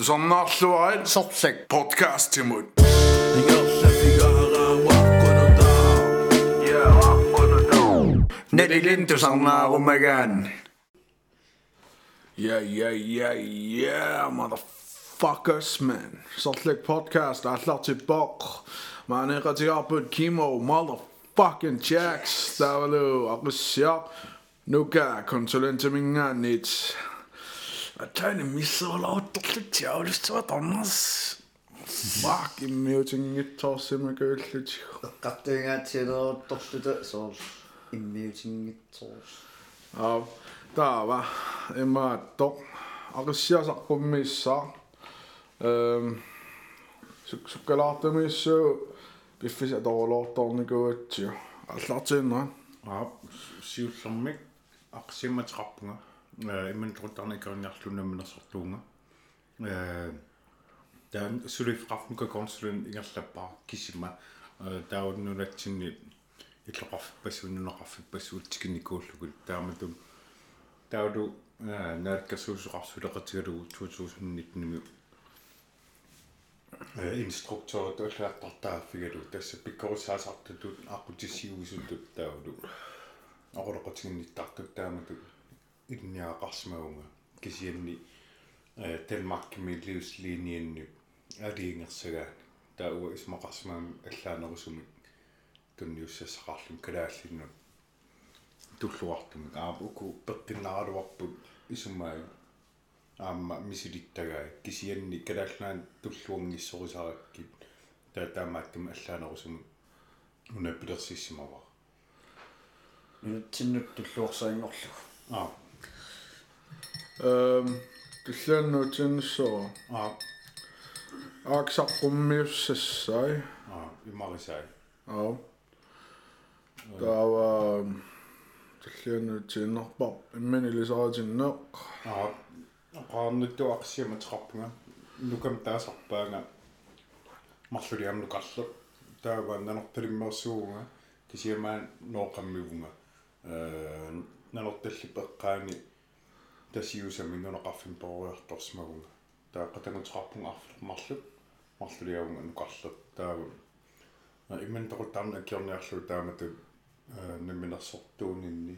Sommersløgn. Sopsæk. Podcast til mund. Nettilin til sauna. Yeah, yeah, yeah, yeah, motherfuckers, man. Saltlæk podcast er klar tilbage. Man er rigtig op på chemo, motherfucking Jacks. Der var det jo, og nu kan konsulenten min nit. missoolauttorlut jaulustuva tornars. Fuck, immiutingittorsimakуулlut. qattуингаатсилерутторлута соор иммиутингитсоорс Ja, taava imaatto aqissiasarpummiissaa ehm sukkalaartumissu piffisa torloortornikuutsio аллартииннера аа сиуллэрмик арсиматеқарпунга э имман трутарникерниарлунаминерсортуунга э таан сулифқарфнука консулин ингерлаппаа кисима. Тауннунатсинни иллоқарфиппассууннунеқарфиппассуутикинникууллугут таамату таулу нааккасуусоқарсулеқатигалугу 2019 э инструктор толлаартартааффигалу тасса пиккорисаасартутут ақутиссиуисутут таулу оқолоқатигинниттартут таамату инниақарсимагунга кисианни э livslinjenni алиингерсагаани таауа исмақарсимаами аллаанерусумик тунниуссассақарлум калааллиннут туллуартумик аапуку пеққиннараруарпут исумаа аама мисилиттагаа кисианни калааллаан туллуангиссорисараккит таа таамааттума аллаанерусумик уна пилерсиссимава нутсиннут туллуорсаингорлу аа ehm туллааннуутиннссоо аа ааксарпуммиуссассай аа имарисаа аа таава туллааннуутиннерпар имманилисаратиннеқ аа qaarnuttu aqsiamateqarpunga nukam taasarpaanga марлулиамнукарлу таава нанорталиммерсуунга кисиамаан нооқаммивунга э нанорталлип эққаани тасиусами нунеқарфим поруйарторсмагунга таа қатангутеқарпунга арфлермарлу марлулиавунга нукарлу таава иммен тоқутаарна аккиорниарлу таамату э наминерсортуунинни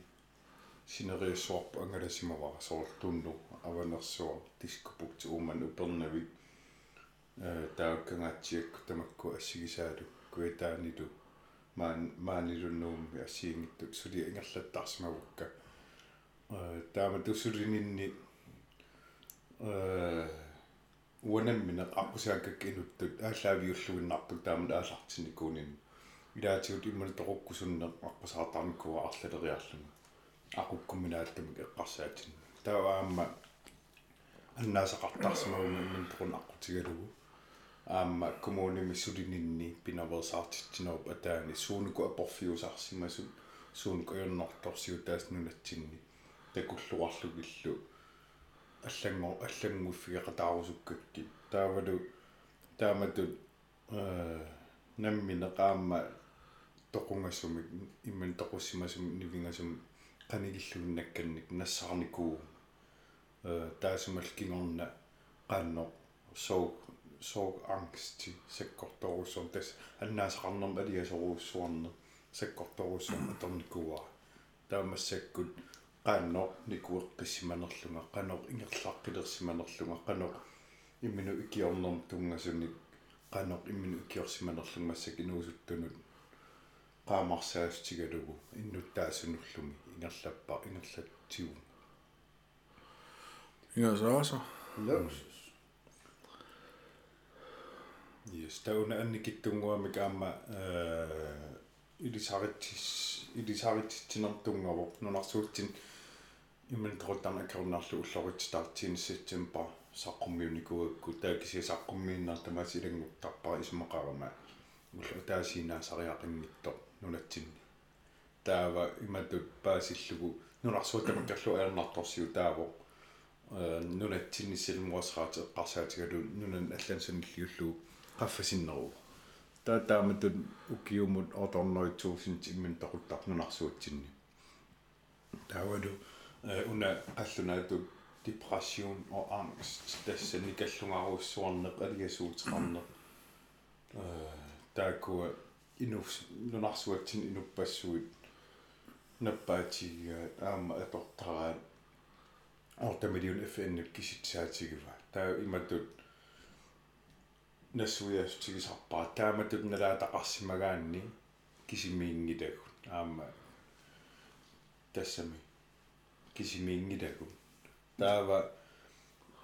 синериассуарпу ангаласимавара соорлтуунну аванерсуа тискупукт ууман упернави э тааккангаатсиакку тамакку ассигисаалу куитаанилу маан маанилуннуумми ассиингиттут. Сули ингерлаттарсимавукка э таама туссулининни э уанаммина аққусааккак инуттут ааллаавиуллуиннарпут таамат аалартинникуунин илаатигут иммана тоқуккусуннеқ аққусаартарникуа арлалериарлуга aqukkuminaattamik eqqarsaatин тааваама аннаасақартарсимагума имминтэрун аққутигалугу аама коммуними сулининни пинаверсаартитсинеруп атаани суунуку апорфиусарсимасут суунуку иорнорторсиу таас нунатсинни такуллуарлугиллу аллангор аллангуффигеқатаарусуккакки таавалу тааматут э намминеқаама тоқунгассумик имман тоқуссимасум нивингасум qanigillunakkannik nassarnikuu э таасумалкингорна qaanno soog soog angsti sakkortoruussuum tas аннаасақарнерм алиасоруussуарне sakkortoruussuum атерникуа таамассаккут qaanno qaanor ingерлaaqqilерсиманерлунга qaanor иммину икиорнерм тунгасуник qaanor иммину икиорсиманерлунга массак инуусуттунут qaamарсаастигалугу иннуттаасунуллуми ингерлаппа ингерлатсигу инgasааса луксус Yes, тауна анникиттунгуамик аама э илисаритсис илисаритсинертунгавоқ нунарсуутсин имэн тротана карнарлу уллоритстартиниссатсимпа саққуммиуникуакку таакиси саққуммииннар тамасилангуттарпара исмақарама улла таасинаасариақингитто нунатсинни таава иматут паасиллугу нунарсуутамаккарлу аернарторсиу таавоқ э нунатсиннисилмуасраати эққарсаатигалу нунан аллансаниллиуллуу qaffasinnеру таа тааматут укиумут оторнеритсуусинти имман тоқуттарнунарсуутсинни таавалу э уна аллунаату depression og angst tässä nikallugaruussuarneq aliasuutiqarneq øh der kunne inus nunarsuatsin inupassuit nappaatigia aama atortaraa ортамилиун фнк киситсаатигива. Таа иматут нассуястигисарпаа тааматут налаатақарсимагаанни кисимиингитагут аама тассами кисимиингитагут таава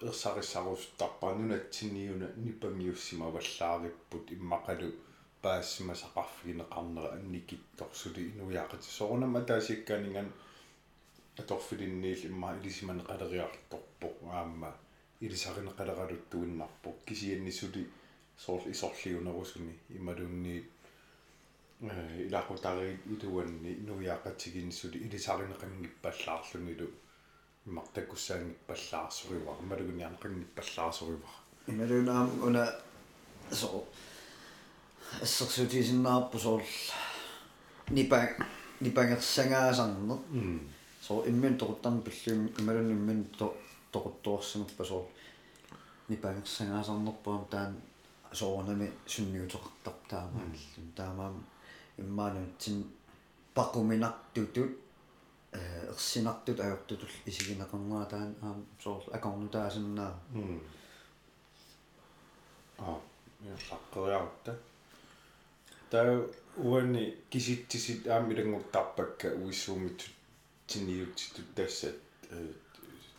ерсарissarustарпаа нунатсиниуна нипангиуссима валлаариппут иммақалу паассима сақарфигинеқарнера анникитторсули инуяақати. Соорнама таасикканинган аторфилинниил имма илисиманеқалериарторпо аама илисаринеқалералуттуиннарпо кисианнисули соорл исорлиунерусуни ималунни илақутари илуанни инуяақатигинсули илисаринеқангиппаллаарлунгилу иммартаккуссаангиппаллаарсуривара малугуниарнеқангиппаллаарсуривара ималунаам уна со ассерсутисиннаарпу соорл нипа нипангерсангаасарнер со иммин тоқуттарни пиллуим ималун иммин то тоқуттуарсимаппа соорл нипангерсангаасарнерпуам таан соорнами сунниутеқартар таамааллун таамаам иммаануутсин пақуминартутут э ерсинартут ajortutул исигинеқарнера таан аам соорл акорнутаасиннаа а я саққериарта таа уани киситтисит аамилангуттарпакка уиссуумит тинниутситут тассат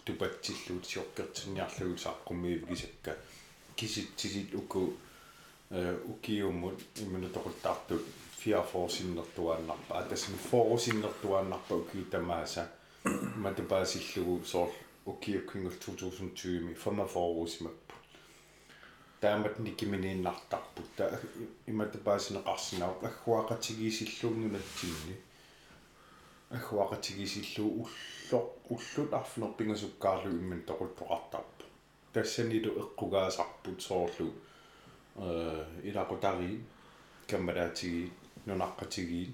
тупатсиллуут сиоркертинниарлугут саққуммиив кисакка киситтисит уку э укиуммут иммунутоқуттаартут фиафорсиннертуааннарпа атасми форусиннертуааннарпа укиутамааса матупаасиллугу соор укиуккингул 2020 ми фама форусимаппу таамат никиминииннартарпут та иматупаасинеқарсинаа аггуақатигисиллугнунатсинни аггуақатигисиллуу уллоқ уллут арфнерпингасуккаарлу имман тоқуттоқартарпу тассанилу эққугаасарпут соорлу э илақутари каммараатиги нунаққатиги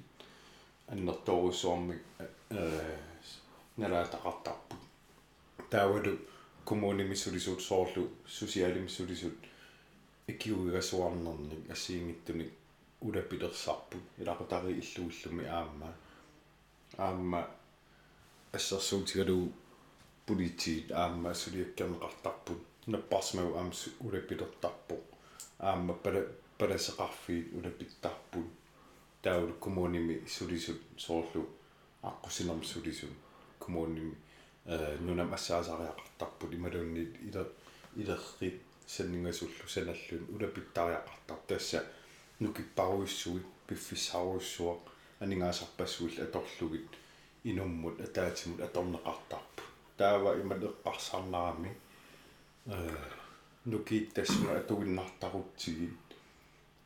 аннерторуссуарми э налаатақартарпут таавалу коммунимиссулисут соорлу сусиалимиссулисут икиугасуарнерник ассиингиттуник улапилерсарпут илақутари иллуиллуми аама. Аама ассерсуутигалу политиит аама сулиаккернеқартарпут наппарсмагу аамс улапилертарпо аама пала паласеқарфиит улапиттарпут таулу коммуними сулисут соорлу аққусинерм сулисут коммуними э нунам ассаасариақартарпут ималуунни ила илеррит саннингасуллу саналлун улапиттариақартар тасса нукиппаруиссуит пиффиссаруиссуа анингаасарпассуил аторлугит инуммут атаатимут аторнеқартарпу таава ималеққарсаарнарами э нукииттассуна атугиннартарутсигит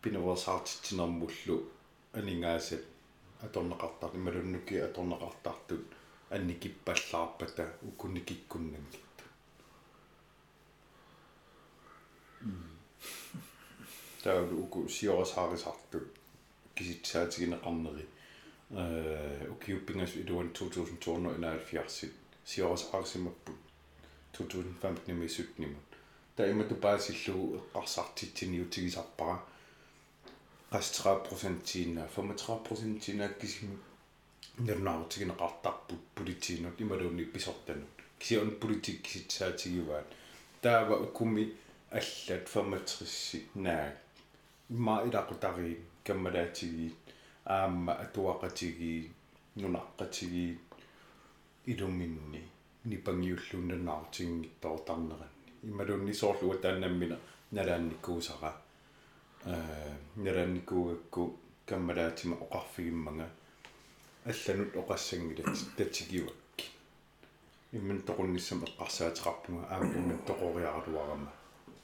пинавасаартитсинермуллу анингаасат аторнеқартар ималуннуки аторнеқартартут анникиппаллаарпата укуникиккуннангитту таалу уку сиорасаарисартут киситсаатигинеқарнери э укиуппингас илуан 2271 сиорасаарисимаппут 2015 мисутнимут та имату паасиллугу эққарсартитсиниутигисарпара qas 30% 35% кисими нернаартигинеқартарпут политиинут ималуунни писортанут кисиун политик киситсаатигиваат таава укуми аллат 65 наа. Имма илақутариин каммалаатигиит аама атуақатиги нунаққатиги илуминни нипангиуллууннанаартингиттоортарнеранни ималуунни соорлуа тааннаммина налаанникуусара аа налаанникуугакку каммалаатима оқарфигиммага алланут оқассангилат татсигиуакки имман тоқунниссам эққарсаатеқарпунга аама имман тоқориаралуарама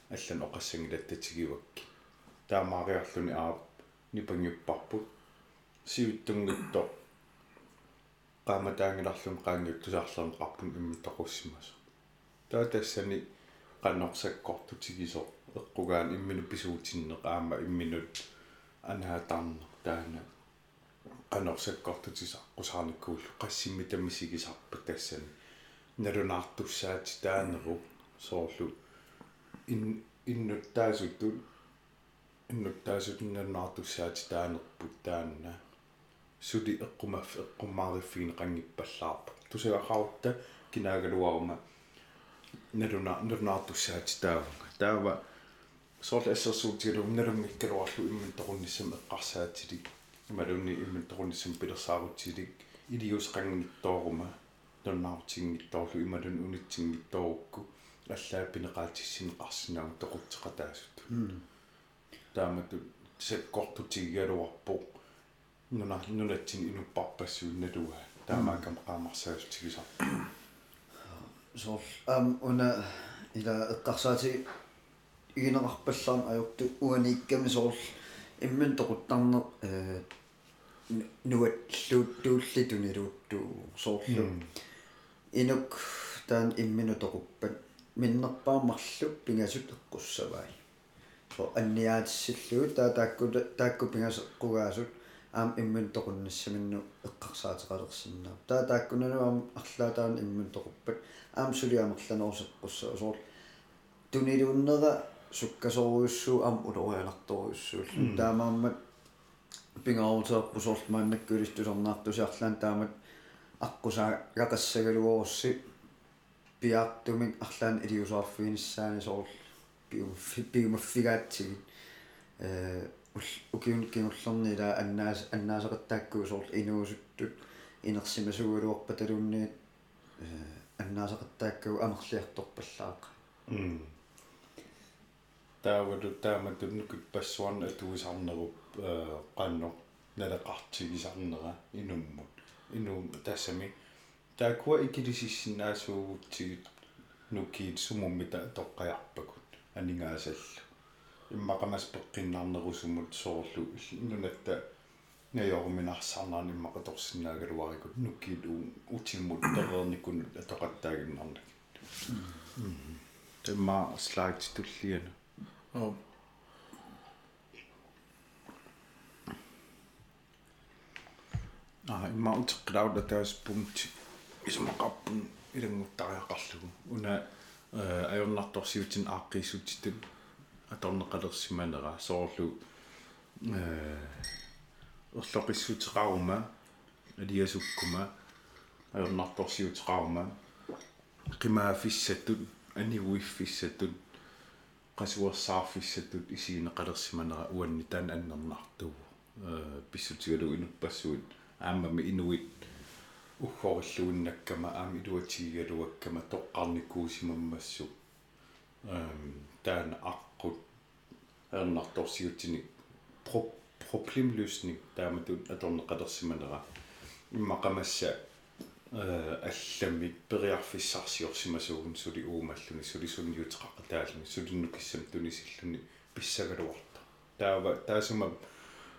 аллан оқассангилат татсигиуакки таамаариарлуни аа нипангиппарпут сиуттунгитто qaamataangilarlum qaangiut tusarlerneqarpun immi toqussimas taa tassani qannorsakkortutigiso eqqugaan imminu pisuutinneq aama imminut anaatarneq taana qannorsakkortutisaqqusaarnikkuullu qassimmita misigisarpa tassani налунартуссаати таанеру соорлу ин иннуттаасуттут иннуттаасутиннернаартуссаати таанерпут таанна сули эққумаф эққуммаариффигин қангиппаллаарпа тусагақарутта кинаагалуарума налуна налунартуссаати таавага таава соорлу ассерсуутигалу налунгиккалуарлу имман тоқунниссам эққарсаатилик ималунни имман тоқунниссам пилерсаарутилик илиус қангиттоорума тоннаартингитторлу ималун унитсингитторукку аллаа пинеқаатиссинеқарсинаама тоқутсеқатаасут таамату секкортутигигалуарпо нуна нунатсин инуппарпассуунналуа таамаакам qaamarsaassutigisar соор ам уна ила эққарсаати игинеқарпаллаан ajortu уаниикками соор имман тоқуттарне э нуатлуутtuulli тунилууттуу соорлу инук таан иммину тоқуппат миннерпаамарлу пингасут эққуссавай со анниаатиссиллуи таа таакку таакку пингасеққугаасут аам иммун тоқуннассаминну эққарсаатеқалерсиннаа таа тааккунаnuam арлаатаан иммун тоқуппат аам сулиамерланерусеққуссаа соор тунилууннера суккасоруйуссуу аам улориаларторуйуссууллу таамааммат пингаарутеэппусоорлу мааннаккулистусернаартусиарлаан таамат аққусаа гақассагалуорусси пиартумик арлаан илиусаарфигиниссаани соор пиумфи пиумаффигаатсигит э укиун кинуллернила аннаас аннаасеқаттааккуу соор инуусуттут инерсимасугулуорпа талунниит э аннаасеқаттааккуу амерлиарторпаллаақа таавалу тааматуннукут пассуарна атуисарнеруп qanno налеқартигисарнера инуммут инум тассами таакуа икилисиссинаасуугутсигит нукиит сумуммита тоққаярпакут анингаасаллу иммақамас пеққиннарнерусумут соорлу нунатта наёрминарсарнаан иммақаторсинаагалуарикут нукиит уу утиммут тереерниккунут атоқаттаагиннарнак темма слайд туллиана оо. А имма утеққилаут таас пункт исмақарпун илангуттариақарлугу уна аёрнарторсиутин ааққиссутитут аторнеқалерсиманера соорлу э орлоқиссутеқарума алиасуккума аёрнарторсиутеқарума қимаафиссатут анигуиффиссатут qasuarsaaffissatut isigineqalersimanera uanni taan annernartugu э писсутигалу инуппассуит ааммами инуит уггориллуиннаккама аами илуатигигалуаккама тоққарникуусимаммассу эм таана аққут ернарторсиутсиник проблемлøsning тааматут аторнеқалерсиманера иммақамасса э аллами периарфиссарсиорсимасуугун сули уумаллуни сули сунниутеқақатаалуни сулиннукиссам тунисиллуни писсагалуарта таава таасума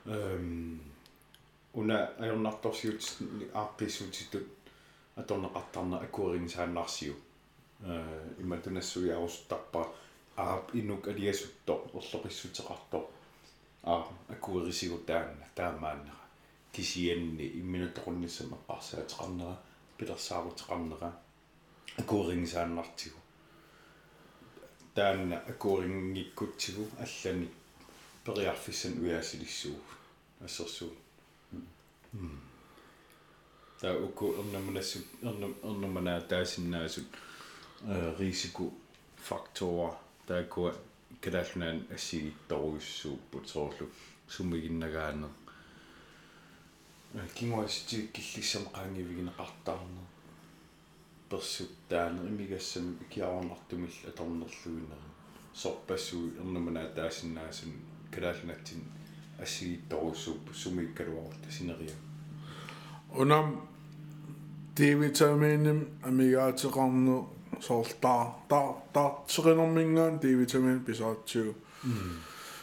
эм уна аернарторсиут ааққиссуутитут аторнеқартарна акуерингсааннарсиу э иматунассуиарустарпа аап инук алиасутто орлоқиссутеқарто аа акуерисигутаанна таамааннера кисианни имминутоқунниссам эққарсаатеқарнера пилерсаарутеқарнера акуерингсааннартигу таанна акуерингиккутсигу аллани периарфиссан уяасилиссууг ассерсуу таа уку эрнамнассу эрнам эрнамана таасиннаасут э рисику фактора таакуа калааллунаан ассигитторуйуссууппут соорлу суммигиннагаанер кингуасти киллиссам qaangivigинеқартаарнер персуттаанер имигассами киаорнартумил аторнерлуинера сорпассуи эрнамана таасиннаасун калааллунатсин ассигитторуссууппу сумиккалуарта синериа унам D-vitaminим амигаатеқарну соорлтаа таа таартсеринэрмингаан D-vitamin писаатсуу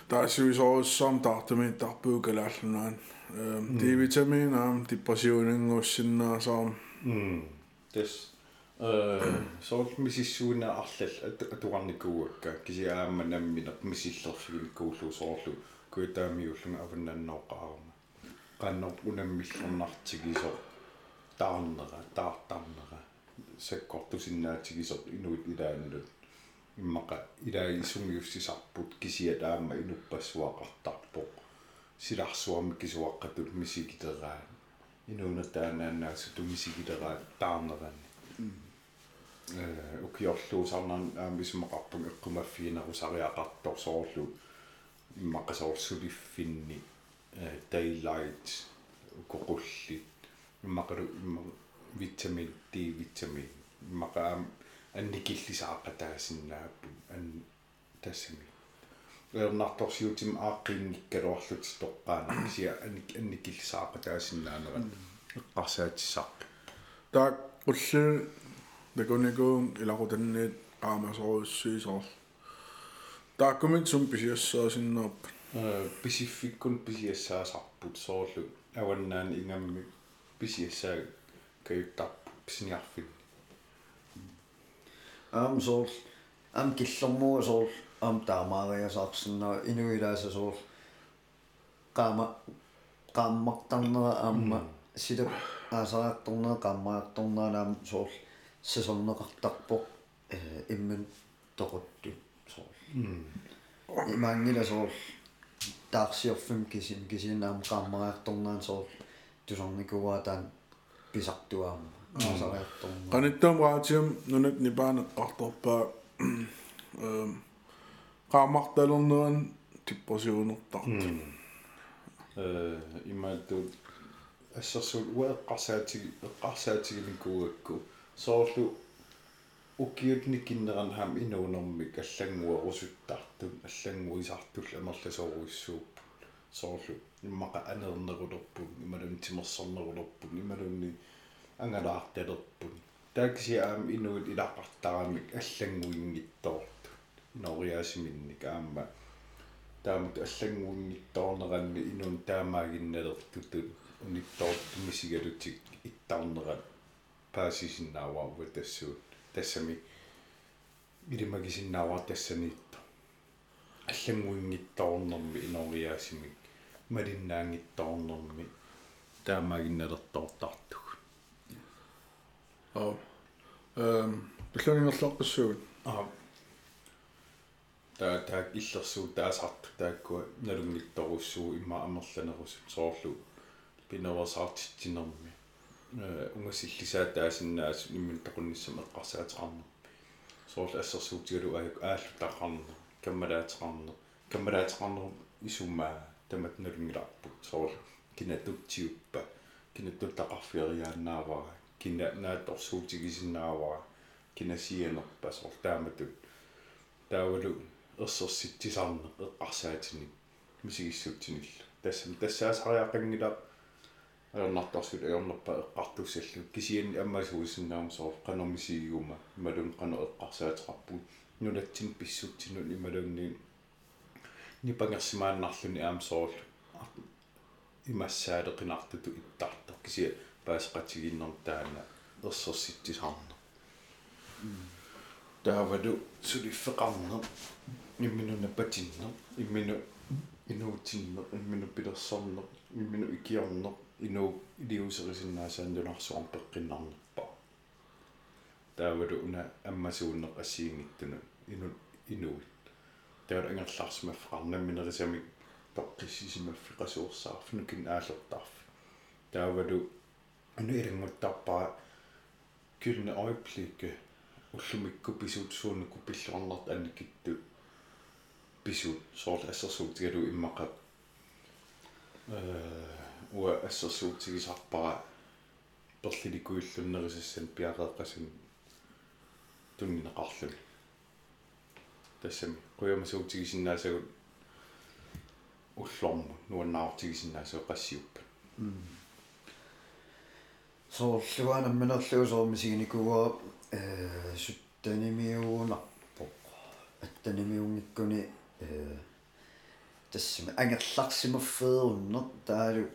таасуисооруссаам таартамин тарпуу калааллунаан D-vitamin аам депрессионингуссиннаасаам тэс э сорл мисиссууна арлал атуарникууакка кисиаамма наммина мисиллерфигилкууллу соорлу куитаамиуллунга аваннаннооқарма qanner unamмиллернартигисо таарнера таартарнера саккортусиннаатигисо инуит илаанилут иммаqa илаи исумиуссисарпут кисия таама инуппассуақартарпоқ силарсуарми кисуаққатут мисигитераа инууна таанааннаасу тумисигитераа таарнерани э укиорлуусарнан аамисмақарпун эққумаффиинерусариақартор соорлу иммақасоорсулиффинни э daylight укоқулли иммақалу имма витамин D витамин иммақаам анникиллисаақатаасиннааппу ан тассами ернарторсиутим ааққингиккалуарлут тоққаана кisia анник анникиллисаақатаасиннаанерат эққарсаатиссарпи таак уллу накуникуун илақутанниит qaamasoruussiisor тааккумит сум писиассаасиннерп э писиффиккун писиассаасарпут соорлу аваннаан ингамми писиассаа каюттарпу писниарфин аам соор аам киллэрмуа соор аам таамаариасаарсиннаа инуилааса соор qaama qaammartarnera aamma силап аасараақторнера qaammaartorneraam соор сисорнеқартарпоқ э имман тоқутту соор имаангила соор таарсиорфим кисим кисинаам qaammaartorneraan соор тусорникуаа таан писартуаама аасараақторнера qanittaam raatium nunat nipaaneqqartorpaa ehm qaammartalerneran tipporsiunertartu э имаату ассерсул уэққарсаатиг эққарсаатигиликуугакку соорлу укиутникиннеран хаам инуунэрмик аллангуа русуттартут аллангуисартул амерласооруиссууппу соорлу иммақа анернерулерпут ималун тимерсэрнерулерпут ималунни ангалаарталерпут таакси аам инуут илаққартарамик аллангуингиттоорту инориаасиминник аама таамак аллангуингитторнеранни инуун таамаагинналертутут униттоортумисигалутик иттарнерат паасисиннааваа тассуут тассами илимагисиннааваа тассаниитто аллангуингитторнерми инориаасимик малиннаангитторнерми таамаагинналертоортартуг аа эм пилланингерларпассуут аа таа таа иллерсуу таасарту тааккуа налунгитторуссуу имма амерланерусут соорлу пинерсаартитсинерми э унгасиллисаа таасиннаас иммин тақунниссам эққарсаатеқарна соорлу ассерсуутигалу аяк ааллу тақарна каммалаатеқарна каммалаатеқарнеру исумаа тамат налунгиларпут соорлу кинатутсиуппа кинаттутақарфиариааннаавара кина наатторсуутигисиннаавара кинасианерпа соор тааматут. Таавалу ерсерситсисаарне эққарсаатиник мисигиссуутсинилла тассам тассаасариақангила аернарторсут аернерпа эққартуссаллу кисиани аммасуисиннаам соор канормисигиума малун қано эққарсаатеқарпут нулатсин писсутсинут ималунни. Нипангерсимааннарлуни аам соор имассаалеқинартуту иттартор кисия паасеқатигиннер таана. Ерсерситсисаарне таавалу сулиффеқарнер имминуна патиннер иммину инуутиннер иммину пилерсорнер иммину икиорнер инуу илиусерисиннаасаандунарсуар пеққиннарнерпа таавалу уна аммасууннеқ ассиингиттуна ину инуит таавал ангерларсимаффеқарнамминерисамик тоққиссисимаффи қасуурсаарфну кин аалертарфи таавалу уна илангуттарпаа кюлне ойплике уллумикку писуутсуунукку пиллуарнарт анникитту писуут соорл ассерсуутигалу иммақа э уа ассерсуутигисарпара перлиликуиллуннерисассан пиареэққасун тунгинеқарлуни тассами қуямасуутигисиннаасагут уллорму нуаннаартигисиннаасаа қассиуппа соорлуанамминерлугу соормисигиникуа э суттанимиуунарпоқ аттанимиунгиккуни э тассими ангерларсимаффееруннер таалу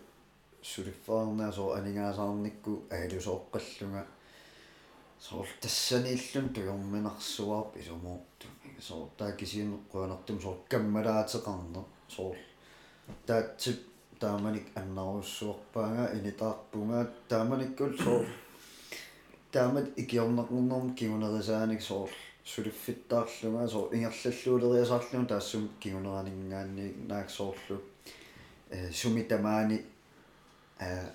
сулиффаарнаа анингаасаарникку аалусооққаллунга соор тассанииллун туйорминарсуарп исумуурту соор таакисиинеққуанартум соор каммалаатеқарнер соор таатсип тааманик аннаруссуарпаага инитаарпунга тааманиккул соор таамат икиорнақнэрнэрм кигунерисааник соор сулиффиттаарлунга соор ингерллаллуулериасаарлун таассум кигунеранинггаанни нааксоорлу э суми тамаани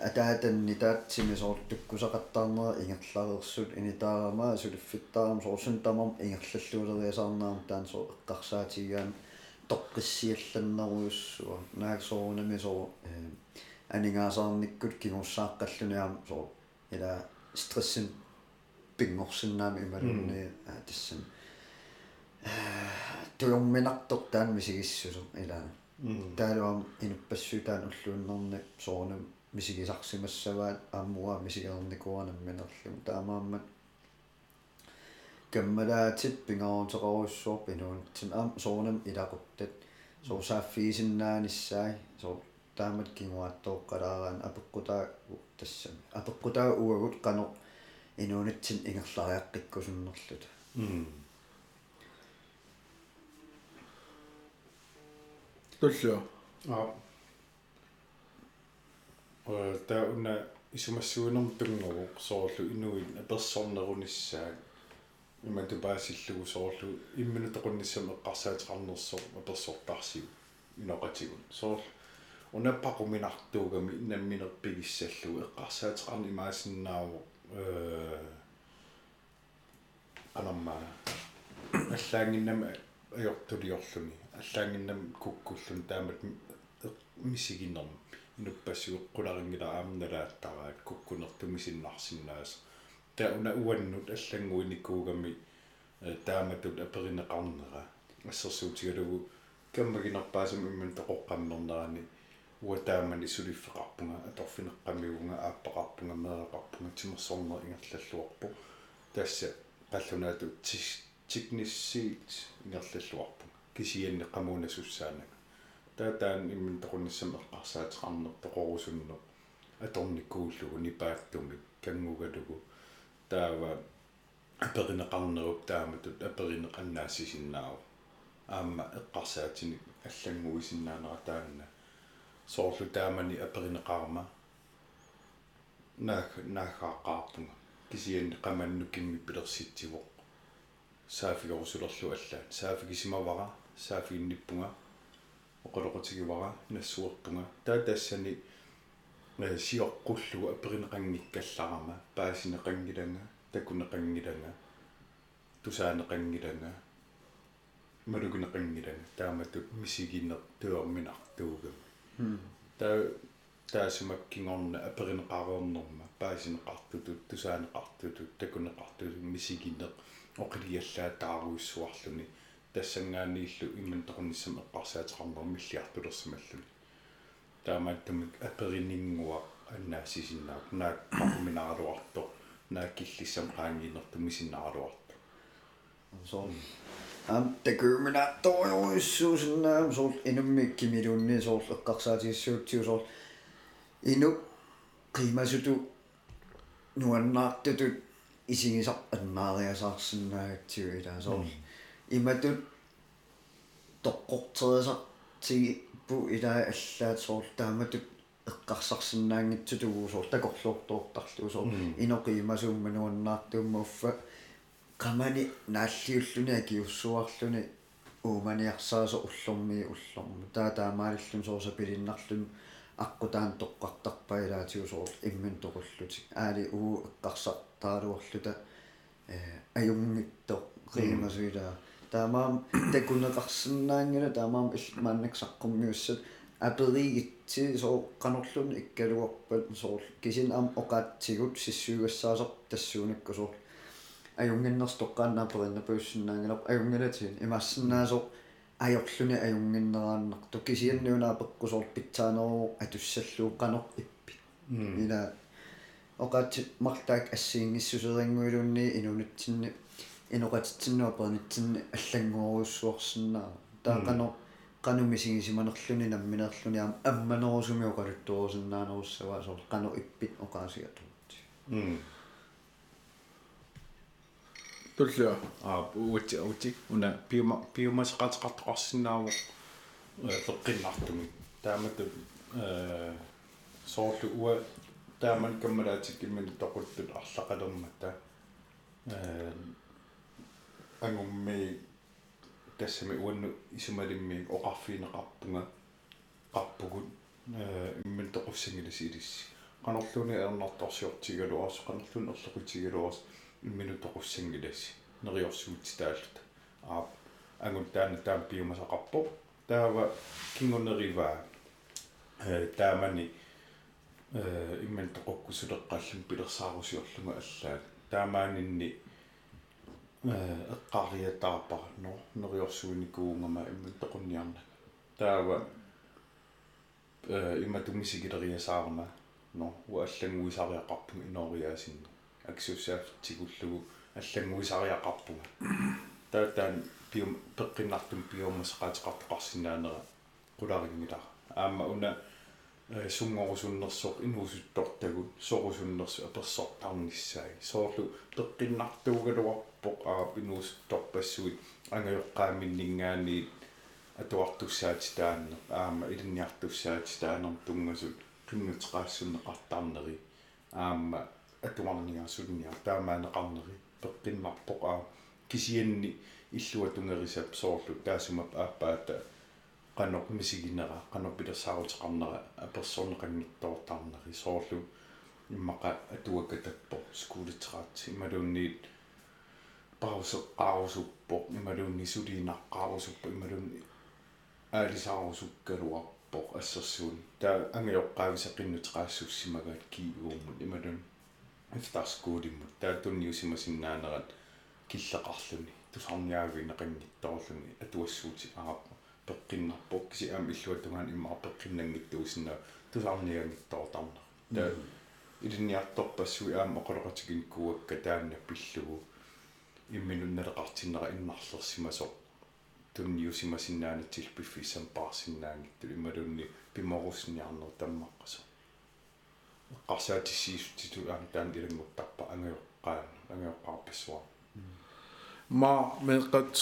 атаатанни таатсими соор туккусақаттаарнера ингерларерсут инитаарама сулиффиттаарам соорсун тамам ингерллаллуулериасаарнаарам таан соор эққарсаатигаан тоққиссиалланнеруйуссуа нааксоорунами соор э анингаасаарниккут кигуссааққаллуниам соор ила стрессин пингорсиннаами ималунни тассам туйорминартор таан мисигиссусо ила таалуам инуппассуутаан уллууннэрни соорнам мисигисарсимассаваат ааммуа мисигерникуанамминерлум таамааммат каммалаатит пингаруутеқаруссуор пинуунтин аам соорнам илақуттат соорсааффиисиннааниссаи соор таамат кингуаттооққалаарaan апеққутаа тассами апеққутаа уагут қано инуунатсин ингерлариаққиккусуннерлут туллуа аа. Э таа уна исумассуинерм тунгаву соорлу инуит аперсорнеруниссаа имату баасиллугу соорлу имминутеқунниссам эққарсаатеқарнерсоо аперсортаарсиу иноқатигун соорлу унаппақуминартуугами намминерпигиссаллугу эққарсаатеқарни маасиннааву э анаммаа аллаангиннама ajortuliorluni аллаангиннам куккуллун. Таамат мисигиннерм инуппассуэққуларингила аамналааттараат куккунертумисиннарсиннаас таа уна уаннут аллангуиникуугами тааматут аперинеқарнера. Ассерсуутигалугу каммагинерпаасам имман тоқоққаммернерани уатаамани сулиффеқарпунга аторфинеққамиуга ааппақарпунга мереқарпунга тимерсорнер ингерллаллуарпу тасса паллунаату тикниссиит ингерллаллуарпунга кисианне қамуунасуссаанага таатаан иммин тоқунниссам эққарсаатеқарнер тоқорусунне аторниккууллугу нипааттуми кангугалугу таава аперинеқарнеруп тааматут аперинеқаннаассисиннаау аама эққарсаатини аллангуисиннаанера таанна соорлу таамани аперинеқарма наак наахааққарпунга кисианни қаманну кимми пилерситсивоқ саафигорусулерлу аллаан саафигисимавара саафигинниппунга оқолоқутигивара нассуерпунга таа тассани сиоққуллуга аперинеқангиккалларама паасинеқангиланга такунеқангиланга тусаанеқангиланга малугинеқангиланга тааматут мисигиннер туорминартуугам таа таасумаккингорна аперинеқаруернерма паасинеқартутут тусаанеқартутут такунеқартутут мисигиннеқ оқилиаллаа тааруиссуарлуни тассангааннииллу имман тоқунниссам эққарсаатеқарнер миллиартулерсималлуни таамааттумик аперинингуа аннаассисиннаак наак парминааралуарто нааккиллиссам qaangiinertu misinnaaraluartu so am takøminaattoriuissuusinnaam soort inummikkimiluunni soort eqqarsaatigissuutsiu soort inu qiimasutu nuannaartutut isigisar annaariasaarsиннаагатсиу илаа соort иматут тоққортерисартиги пу илаа аллаат соорт тааматут эққарсарсинаангитсутугу соор такорлуортуортарлу соор иноқимасууммануаннаартууммауффа qamani naalliulluni akiussuarluni uumaniarsaasa ullormi ullormi taa taamaалиллун сооса пилиннарлун аққутаан тоққартарпа илаатиу соор имман тоқуллутик аали уу эққарсартаалуорлута э аюнгитто qiimasuilaa таамаам такунеқарсинаангила таамаам мааннаксаққуммиуссат аперигитси соо канорлун иккалуарпат соор кисин ам оқаатсигут сиссуугассаасер тассуунакку соор аюнгиннерс тоққааннааперинна пуссиннаангилап аюнгилатин имассиннаасоо ajorluni ajunginнерааннарту кисианниунаа пеккусоор питсаанеру атуссаллуу qanor иппи ила оқаатсит мартаак ассиингиссусерингуилунни инунатсинни иноқатитсиннуа пернитсинни аллангуоруссуорсиннаа таақано qanumisigisimанерлүни намминерлүни аама амманерусуми оқалуттуорусиннаанеруссава соор qanu иппит оқаасиатуут м туллуа аа уути уути уна пиума пиумасеқатеқартоқарсинааву пеққиннартуми таамату э соорлу уа тааман каммалаатик иммани тоқуттут арлақалермата э ангумми тассами уанну исумалимми оқарфиинеқарпунга қарпугут э иммин тоқуссангиласи илисси qanorluuni ernortorsiortigaluars qanorluun erlequtigaluars иммину тоқуссангиласи нериорсуутитааллута аа ангун таана таам пиумасақарпо таава кингунериваа э таамани э имман тоқуккусулеққаллум пилерсаарусиорлуга аллаат таамаанинни э эққариатаарпарно нериорсуиникуунгама имман тоқунниарна таава э имма тумисигилериасаарма но уаллангуисариақарпуг инориаасинни аксуссаафтигуллугу аллангуисариақарпуга таатаан пиум пеққиннартум пиумасеқаатеқартоқарсинаанера qularingila aamma una сунгорусуннерсоқ инуусуттортагут сорусуннерсу аперсортарнissaи соорлу пеққиннартуугалуарпоқ аа инуусутторпассуит ангайоққааминнингаани атуартуссаати таанне аама илинниартуссаати таанер тунгасут киннутеқаассуннеқартарнери аама атумарниарсунниар таамаанеқарнери пеққиннарпоқ аа кисианни иллуа тунгерисап соорлу таасумап ааппаата qanor misigинера qanor пилерсаарутеқарнера аперсорнеқангиттоортарнери соорлу иммақа атуакатаппо скуулитераат ималуунниит паусеққарусуппо ималуунни сулиинаққарусуппо ималуунни аалисаарусуккалуарпо ассерсуун таа ангиоққаависеқиннутеқаассуссимагаат киигууммут ималун ифтарскуулиммут таа тунниусимасиннаанерат киллеқарлуни тусарниаагинеқангитторлуни атуассуути ааппо пеққиннарпоқ киси аам иллуатунгаан иммаа пеққиннангиттуусинаа тусаарниагиттоортарна таа илинниарторпассуи аама оқолоқатикин куакка таанна пиллугу имминунналеқартиннера иннарлерсимасоқ тунниусимасиннаанатсил пиффиссам паарсиннаангитту ималунни пиморусниарнер таммаққасо эққарсаатиссиисутиту аама таан илангуттарпа ангайоққаан ангайоққарпассуа ма меқат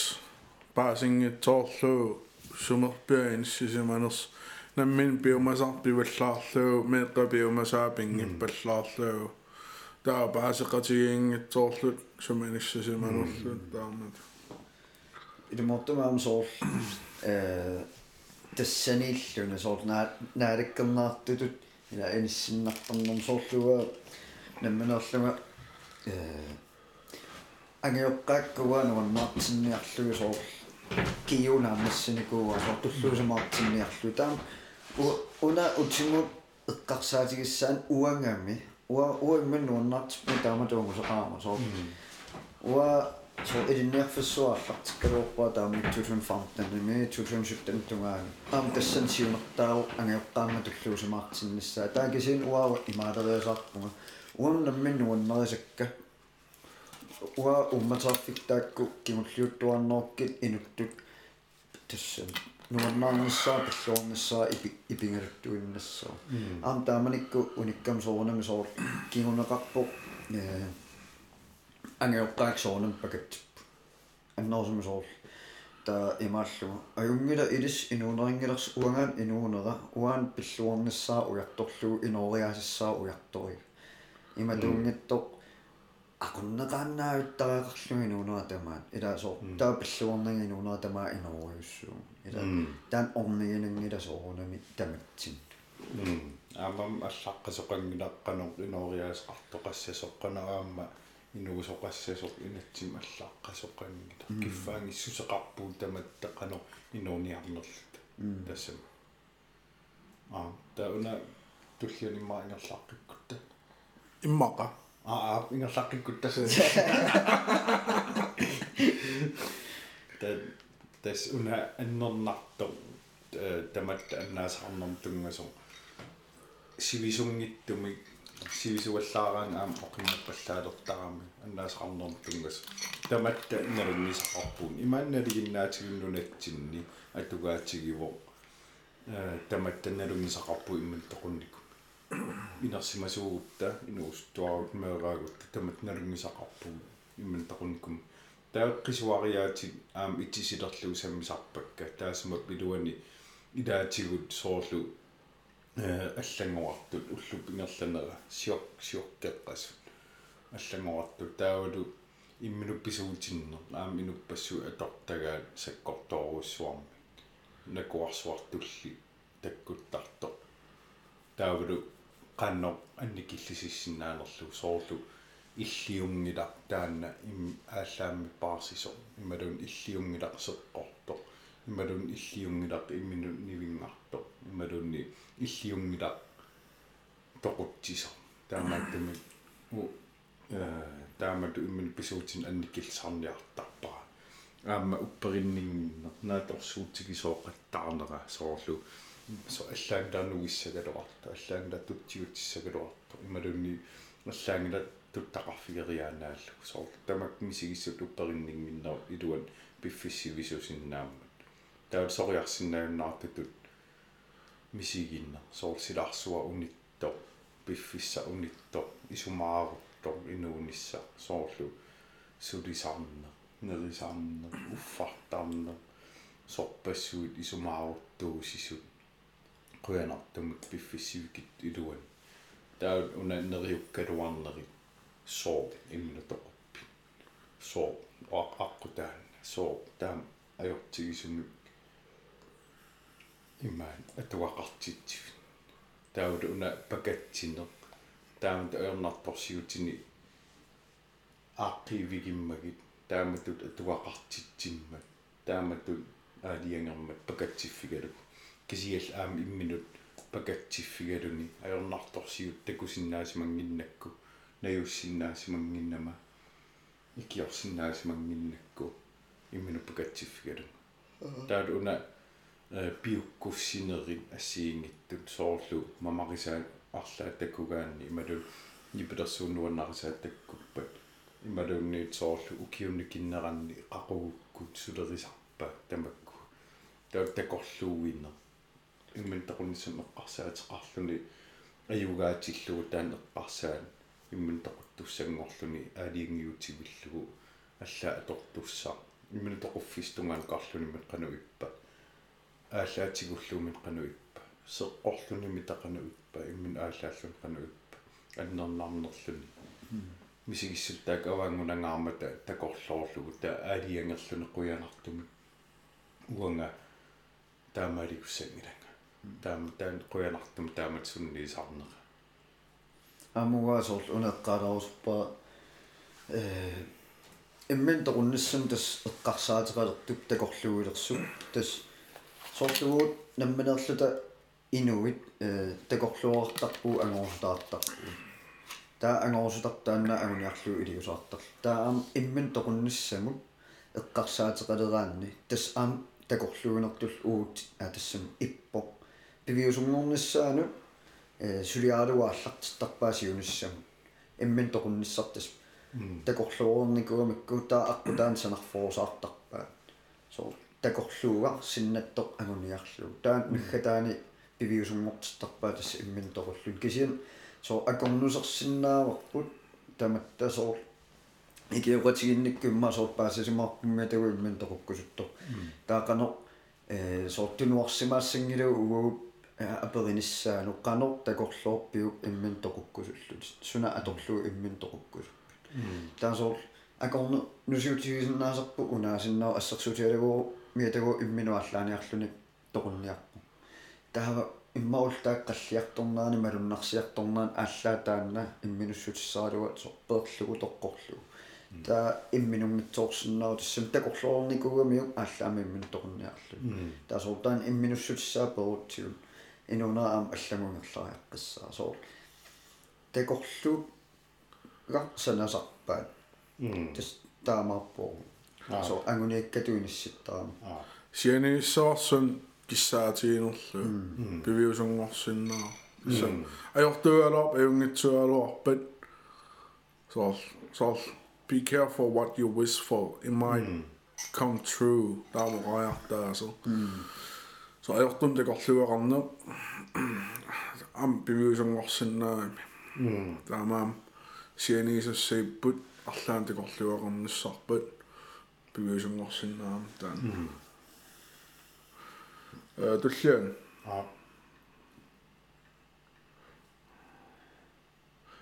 паасингитсоорлуу сумерпиаинссисиманерс наммин биумасарпиваллаарлуу меэкка биумасаапингиппаллаарлуу таа паасеқатигиингитсоорлут суманиссисиманерлут таамат илмортумаам соор э тассаниллуна соор наа наалаккернаартутут ила эниссиннарторнэрм соорлуга намманерлуга э ангиоққааккуа нуаннаартинниарлуги соор киюнаамассаникууа сортуллуусамаартинниарлу таам уна утсимут эққарсаатигиссаан уангами уа уимман нуаннаартиппу таама туангусеқаама соо уа så илинниарфиссуааллартиккалуорпаа таами 2015 2017 аам тассан сиунертаау ангиоққаама туллуусамаартиннссаа таакисин уаава имаалериасаарпунга уаннаммин нуаннерисакка уа умматаарфиктаакку кимуллиуттуарнеркит инуттут тассан нуаннаарнссаа пиллуорнссаа ипи ипингалуттуиннассаа аам тааманикку униккам соорнами соор кигунеқарпо э ангеоққаак соорнам пакаттиппу аннерсум соор та имааллуга аюнгила илис инуунерингилерс уангаан инуунера. Уаан пиллуорнссаа уярторлугу инориасиссаа уяртори иматуунгиттоқ aqunneqaannaavittaraqarlugin uuneratamаат илаасоо таапиллуорнагин уунератамаа иноруйуссуу ила таан орнигинангила соорунами таматсин аамам аллаққасоқангилаққанор инориаасқартоқассасоққанараама инуусоқассасоқ инатсим аллаққасоқангила киффаангиссусеқарпуу таматтаққанор инуниарнерлут тассам аа тауна туллианиммаа ингерлаққиккутта иммаqa аа ингерлаққиккуттасаа та тас уна аннернарто таматта аннаасарнерм тунгасо сивисунгиттуми сивисуаллаараан аам оқиммаппаллаалертарами аннаасарнерм тунгас таматта неруннисақарпуун имаанналигиннаатигуннунатсинни атугаатигиво э таматта неруннисақарпу имман тоқуннику инерсимасуугутта инуустуарут меэраагутта тамат налунгисақарпуг имман тақунникум тааққисуариаати аам итсисилерлу саммисарпакка таасма пилуани илаатигут соорлу аллангуартут уллуп ингерланера сиок сиоккеққасут. Аллангуартут таавалу имминупписуутиннер аам инуппассу атортагаат саккорторуссуарми накуарсуартулли таккуттарто таавлу qanno анникиллисиссиннаанерлу соорлу иллиунгила таанна им ааллаамми паарсисо ималун иллиунгилақсеққорто ималун иллиунгилақ иммину нивингарто ималунни иллиунгилақ тоқутсисо таамааттами у таамату иммин писуутин анниккилсарниартарпара аама уппериннингиннер нааторсуутигисооқаттаарнера соорлу со аллаангиларнугиссагалуарта аллаангилаттутсигутсисагалуарта ималунни аллаангила туттақарфигериаанааллу соор тамак мисигиссут уппериннингиннер илуан пиффиссивисусиннааммат таал сориарсиннааюннаартутут мисигинна соор силаарсуа унитто пиффисса унитто исумаарутто инуунисса соорлу сулисарна нерисарна уффартарна сорпассуут исумааруттуусисут quyanartumut piffissivikit iluan taa una neriukkaluarneri soo immunotoquppi soo aqqutaanna soo taam ajortigisumi immaan atuaqartitsivit taawlu una pakatsinner taamut aernartorsiutini aaqiivigimmagit taamatut atuaqartitsimmat taamatut аалиангермат пакатсиффигалу кисиал аами имминут пакатсиффигалуни аернарторсиут такусиннаасимангиннакку наюссиннаасимангиннама икиорсиннаасимангиннакку. Иммину пакатсиффигалу таат уна пиуккуссинери ассиингиттут соорлу мамарисаа арлаа таккугаанни ималу нипелерсууннуаннарисаа таккуппат ималуунниит соорлу укиунни киннеранни qaqugukкут сулерисарпа тамакку. Таат такорлууиннер имман тақуннисам эққарсаатеқарлуни аюгаатиллугу таан эққарсаан. Имман тақуттуссангорлуни аалиингиутивиллугу алла атортуссаа имман тоқуффистунгаан қарлунимат қану иппа ааллаатигуллуумит қану иппа сеққорлунимит тақану иппа имман ааллааллун қану иппа аннернарнерлуни мисигиссуттаак аваангунангаармата такорлоорлугу та аалиангерлуни қуянартуми уанга таамааликуссангиланга таам таан қуянартум таамат сунниисарнера амугаасоор унеққаларусуппа э иммен тоқунниссам тас эққарсаатеқалертуп такорлугилерсуп тас соорлугуут намманерлута инуит э такорлуартарпу ангорсутаартарпу таа ангорсутартаанна агуниарлуу илиусаартар таа аам иммен тоқунниссамут эққарсаатеқалераанни тас аам такорлугинертул уут а тассам иппо пивиусунгорниссаану э сулиаалуааллартиттарпаасиуниссам иммен тоқунниссартас такорлуорникуамикку таа аққутаан санарфоосаартарпаа соо такорлууга синнаттоқ агуниарлуу таан наггатаани пивиусунгортиттарпаа тас иммен тоқуллун кисиан соо акорнусерсиннааварпут таматта соо икиуqatiginnikkumma соорпаасисимаарпумми тагу иммен тоқуккусутто таақано э соортунуарсимаассангилу угугуп апериниссаану qanor такорлоорпиук иммен тоқуккусуллут суна аторлуу иммен тоқуккусу таасоор акорну нусиутигисиннаасарпу унаасиннаа ассерсутиалагуу миатагу имминуаллааниарлуни тоқунниарпу таава иммаултааққаллиарторнаани малуннарсиарторнаан ааллаа таанна имминуссутиссаралуга сорпеерлугу тоққорлугу. Таа имминунгитсоорсиннаа тассам такорлоорникугамиук ааллаами иммин тоқунниарлу таасоортаан имминуссутиссаа перутсигун инунаа аам аллагунгерлариаққиссаа соор такорлу га санасарпаат. Тас таамаарпоо соо ангуниаккатуинисситтаама сианиссоорсун киссаатигинерлу пивиусунгорсиннаа исса ajortualorp ajungitsualuarpat so so be careful what you wish for it might come true таамоqajartaaso so ajortum teqorluaqarne am pivиусунгорсиннаами таамаам сианиисассаиппут арлаан begrüßung noch sind haben dann. Mhm. Eh, äh, durch. Ja.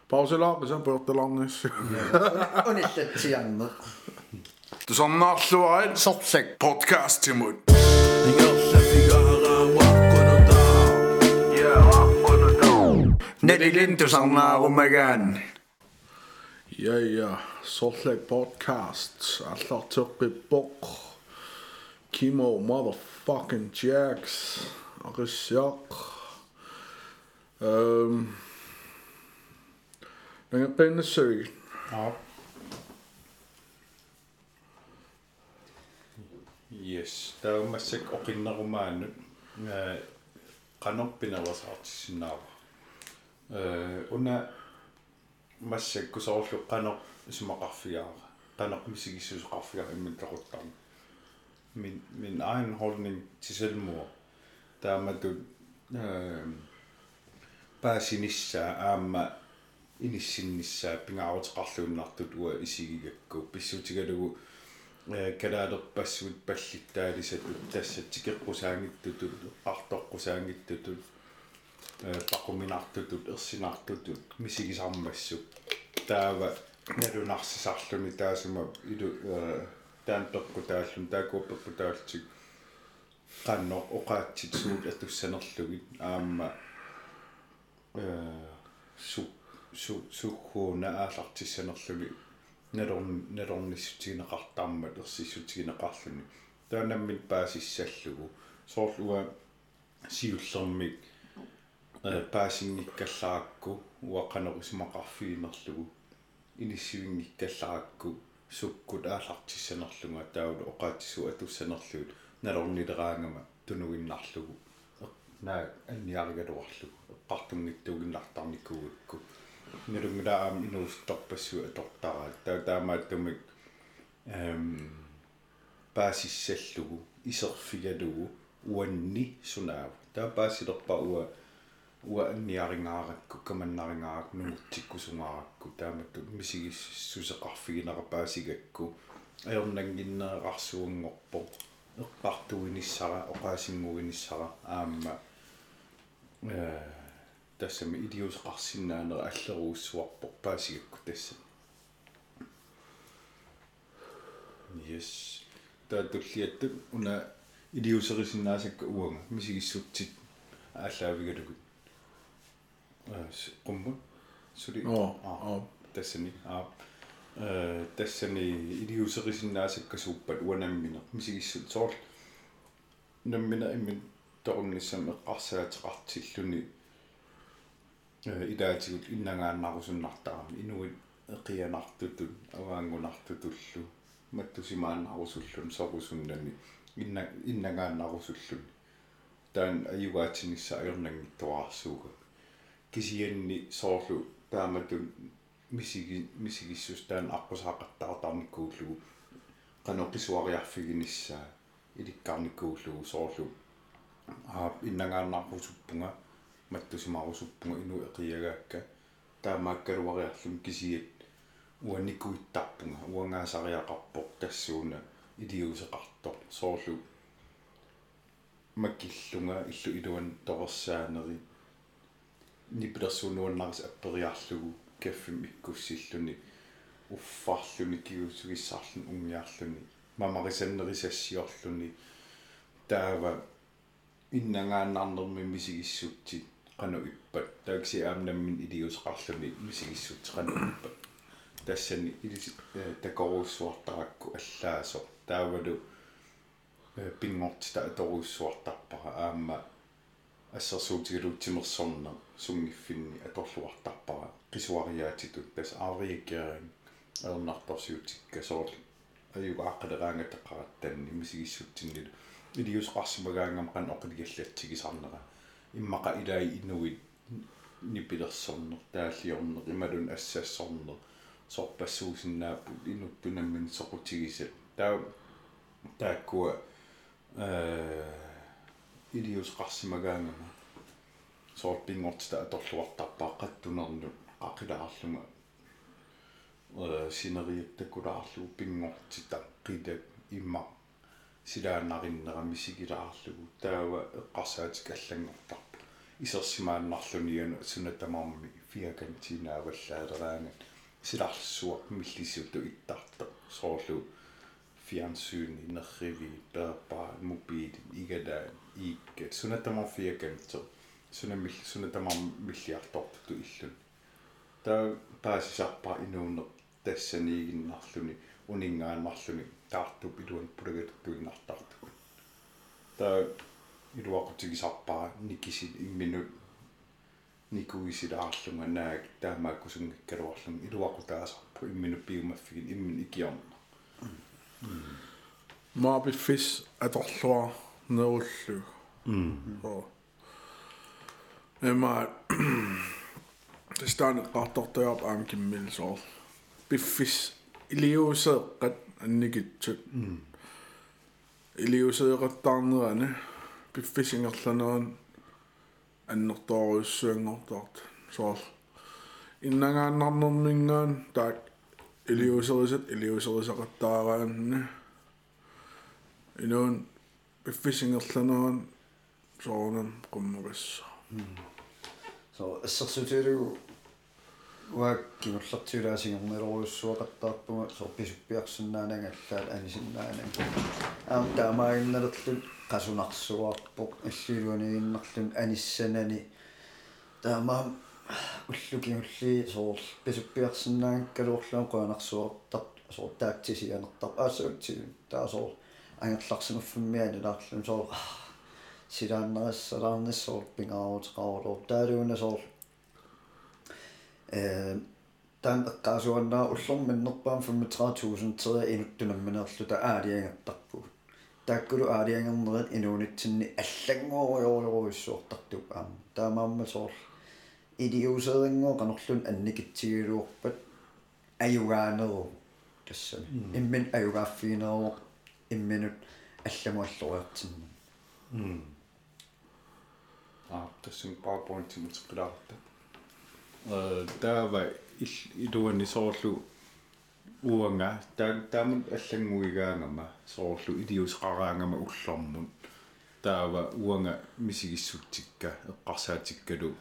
Pauze lang, dus dat wordt te lang is. Oh, niet te jammer. Dus dan nog zo uit. Sopsek. Podcast, Timon. Net die linters aan naar. Ja, ja, Saltlag Podcast, Allartøqiboq, Kimo Motherfucking Jax, Arishaq. Øhm, den er bændesyg. Ja. Yes, der er masik og kinder og mand. Kan nok binde vores artisinare. Under кусоорлу qanor isumaqarfigaara qanor misigissусеқарфигаа иммиллақуттарна min min egen holdning til selvmord taamatut øh baasinissa aamma inissinnissaa pingaarutiqarluunnartut ua isigigakku pissutigalugu kalaalerpassuut pallittaalisatut tassat tikeqqusaangittutut qartoqqusaangittutut paquminartutut ersinartutut misigisarmassuk taava nalunarsisarluni taasuma ilu таантоқку тааллун таакууппакку тааллтик qannoq oqaatsit suut atussanerlugit aamma э су су сухуна аалартиссанерлуги налорн налорнissutiginеқартааммат ерсиссутигинеқарлуни таанаммит паасиссаллугу. Соорлуга сиуллермик э паасингиккаллаакку уақанерусимақарфигинерлугу иниссивингиккаллаакку суккут аалартиссанерлунга таулу оqaатису атуссанерлугут налорнилераангама тунугиннарлугу. Наа анниаригалуарлугу эққартунгиттугиннартарникуугакку нилунгилаам инуустарпассу атортараа. Таа таамааттумик эм паасиссаллугу исерфигалугу уанни сунаав. Таа паасилерпа уа уа анниарингааракку каманнарингаарак нугутсиккусунгааракку тааматту мисигиссусеқарфигинера паасигакку аернангиннеэрарсуунгорпо эққартуинissara оqaасингуинissara аама э тассами идиусеқарсинаанера аллеруussуарпо паасигакку тасса yes. Таатуллиатту уна идиусерисиннаасакка уанга мисигиссутсит ааллаавигалугут qummu suli Oo, tassani aa тассани илиусерисиннаасаккасууппат уанааммина мисигиссут соорл наммина иммин торунниссам эққарсаатеқартиллуни э идаатигут иннагааннарусуннартарами инуит эқианартутут аваангунартутуллу маттусимааннарусуллун сорусуннами инна иннагааннарусуллун таан аюгаатинисса аернангиттуаарсууга кисианни соорлу. Тааматун мисиги мисигиссус таан аққусаақаттаартарниккууллугу каноқисуариарфигиниссаа иликкарниккууллугу соорлу. Аа иннагааннарпусуппунга маттусимарусуппунга ину эқиагаакка таамааккалуариарлум кисиат уанникуиттарпунга уангаасариақарпоқ тассууна илиусеқартор соорлу. Маккиллунга иллу илуан торерсаанери нипилерсуунуаннарис аппериарлугу каффим иккуссиллуни уффарлуни киусугиссаарлун унгиарлуни мамарисаннерисассиорлуни таава иннагааннарнерми мисигиссутти qanu ippat. Taaksi aamnammin iliusqarluni misigissutti qanu ippat. Тассани илис такоруссуартаракку аллаасо таавалу пингортита аторуссуартарпара аама ассерсуутигалуутсимерсорна сунгиффинни аторлуартарпара qisuariaatitut tas aariakkeering аернарторсиутикка соор аюг ааққалераангатеққаратtanni мисигиссутсиннилу илиусқарсимагаангам қан оқилигаллатсигисарнера иммақа илаи инуит нипилерсорнер тааллиорнер ималун ассассорнер сорпассуусиннааппу инуттунаммин соқутигисат таа тааккуа э илиусқарсимагаангама соорпингортита аторлуартарпааққаттунерну ақилаарлума э синериаттаккулаарлугу пингортита қилак имма силааннариннера мисигилаарлугу таава эққарсаатик аллангортарпа исерсимааннарлуниуну сунатамаарми фиакантинааваллаалераангат силарлсуа миллисиуту иттарто соорлу фиансyyni нерриви таапаа мобили игадаа ииккат сунатамар фиаканто сунамил сунатамар миллиарторту иллун таа паасисарпаа инуунер тассаниигиннарлуни унингааннарлуни таартуп илуан пулагатуиннартарту таа илуақутигисарпаа никисит имминут никуисилаарлунга наак таамааккусунгаккалуарлун илуақутаасарпу имминут пиумаффигин иммин икиорна Marby Fish atorlua neullu. Emma, istään kahtoa tööp ankin milsool. Piffis, iliuusa kat nikitsyt. Iliuusa kattaanrane, piffisingerlanuun annertoruissuangortaart. Sool. Innangaannarnerningaan taak iliuuseriset iliuuseriseqattaaraanne. Inuun piffisingerlanuun soorunam qummuqassaa. So ассерсутилу уаккимуллартиулаасигернелоруйуссуақаттаарпуга со писуппиарсинаанагаллаат анисиннаанан аам таамаагинналерлун qasунарсуарпоқ аллилуанигиннерлун аниссанани таамаам уллукиулли соор писуппиарсинаангкалуурлуун қуанарсуартар соор таактисианертар аассаутси таасоор ангерларсимаффиммиани наарлун соор силааннерассалаарниссоор пингааруутеқарулуу таалууна соор э тан эққаасуаннаа уллорминнерпаам 35000 терэ инуттунамминерлу та аалиангаттарпу тааккулу аалиангернерит инуунитсинни аллангоориориоруиссуортартуп аама таамаамма соор идиусерингоо канерлун анникитсигилуорпат аюгаанеру тассами иммин аюгааффиинероо имминут алламуаллориартинна Mm. Ah, tassin PowerPointin mutsuqqilaarta. Э таава илуани соорлу уанга таа таамун аллангуигаангама соорлу илиусқараангама уллормун таава уанга мисигиссутсикка эққарсаатиккалу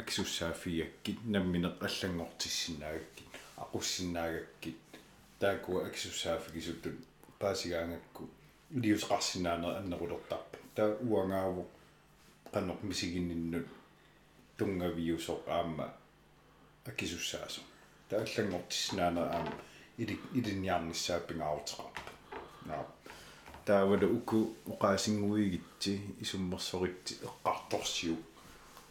аксуссаафиаккит намминеқ аллангортиссинаагаккит aquссинаагаккит таакуа аксуссаафигисуттут паасигаангакку илиусқарсинаанер аннерулертарпа таа уангааву qannoq misiginninnut tungavиусоq аама акисуссаасо тааллангортиссинаана аама или илинниарниссааппингаарутеқарпа наа таавала уку оqaасингуигитси исуммерсоритси эққарторсиу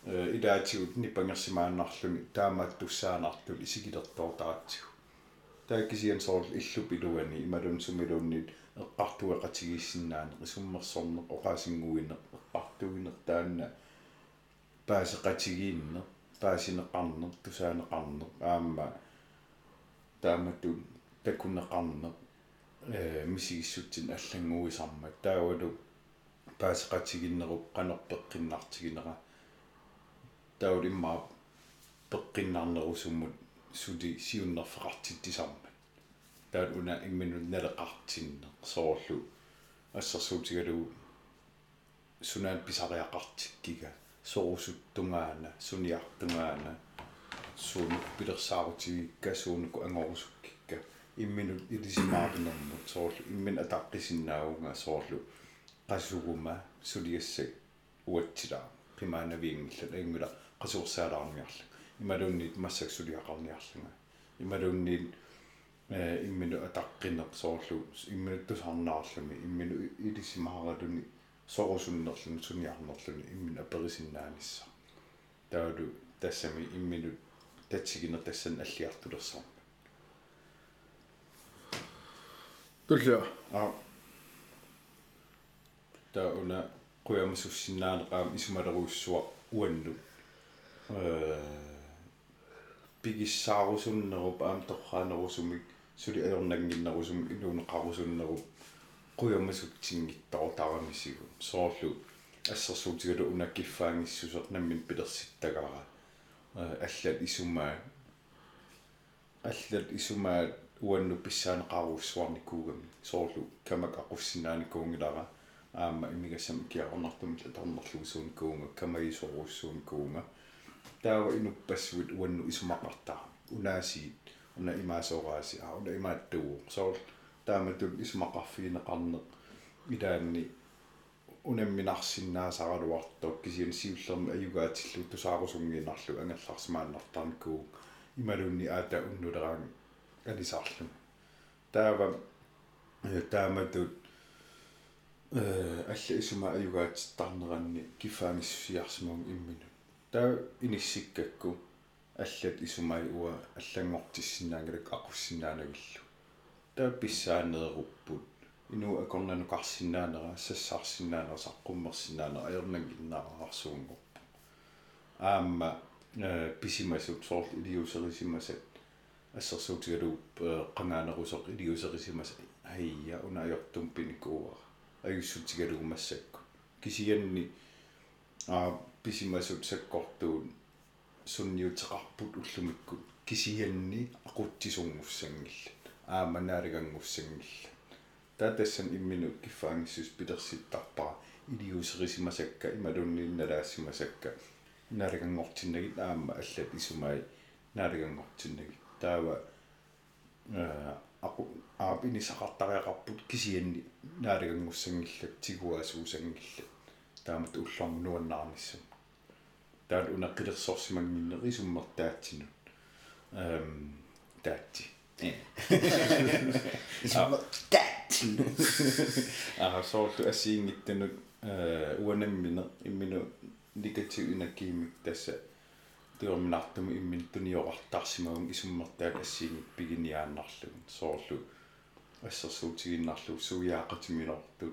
э илаатигут ниппангерсимааннарлуни таамаат туссаанартул исигилертоортаратсигу тааккисиан соор иллуп илуани ималун сумилууннит эққартуэқатигиссиннаана исуммерсорнеқ оqaасингуинеқ эққартугинеқ таанна паасеқатигиинне паасинеқарнеқ тусаанеқарнеқ аама таамату такунеқарнеқ э мисигиссутсин аллангуисарма таавалу паасеқатигиннеруп қанерпеққиннартигинера таавал иммаа пеққиннарнерусуммут сути сиуннерфеқартиттисарма таат уна имминут налеқартинне соорлу ассерсуутигалу сунаат писариақартиккига сорусуттунгаана суниартунгаана суунук пилерсаарутигикка суунуку ангорусуккикка имминут илисимаапинэрмут соорлу иммин атаққисиннаагунга соорлу qasuгума сулиассак уатсилаа qimаанавиингилла ангула qasuursaalaarniarlu ималууннит массак сулиақарниарлунга ималууннит э иммину атаққинеқ соорлу имминуттусарнаарлуми иммину илисимааралуни сорусуннерлуни суниарнерлуни иммин аперисиннаанисса таалу тассами иммину татсигинер тассан аллиартулерсарма Tullia. а. Тауна қуямасуссиннаанеқаам исумалеруссуа уанну. Э пигиссаарусуннеруп аам торраанерусумик сули аёрнангиннерусум илуунеқарусуннеруп quyamasutsingittaro taramisigu sooрлу ассерсуутигалу унаккиффаангиссусеқ наммин пилерситтагара аллат исумаа аллат исумаа уанну писсаанеқаруссуарникуугами соорлу камак ақуссинааникуунгилара аама имигассам киарнартум таторнерлуусуун куунга камаисоруссуун куунга таава инуппассуит уанну исумақартаа унаасиит уна имаасоорааси аа уна имааттуу соор тааматут исумақарфиинеқарнеқ илаанни унамминарсиннаасараluartoq кисиан сиуллерми аюгаатиллу тусаарусунгиинарлу ангалларсимааннартарникуу ималунни аата уннулераан алисаарлу таава тааматут э алла исума аюгаатиттарнеранни кифаангиссиарсимун иммину таа иниссиккакку аллат исумай уа аллангортиссинаагалак aquссинаалагиллу таа писсаанееруппут ину акорнану карсинаанера сассаарсинаанера саққуммерсинаанера аернан гиннаараарсуунгорпу аама э писимасут сорл илиусерисимасат ассерсуутигалууп qangaanерусоқ илиусерисимас хайя уна аёртум пиникууа аюссутигалуумассакку. Кисианни а писимасут саккортуун сунниутеқарпут уллумиккут кисианни aquттисунгуссангилла ааманаалигангуссангилла таатассан иммину киффаангиссус пилерситтарпара илиусерисимасакка ималунниинналаассимасакка наалигангортиннагит аама аллат исумай наалигангортиннаги таава э aqu аапини сақартариақарпут кисианни наалигангуссангиллак тигуасуусангиллак. Таамат уллорну нуаннаарниссам таал унаққилерсорсимангиннери исуммертаатсинут эм таатти исума таатси аа соорлу асиингиттанут э уанаммина иммину негатив инакиимик тасса тиорминартуми иммин туниоқартарсимагун исуммертаак ассиингит пигиниааннарлугун соорлу ассерсуутигиннарлу суяақатиминорту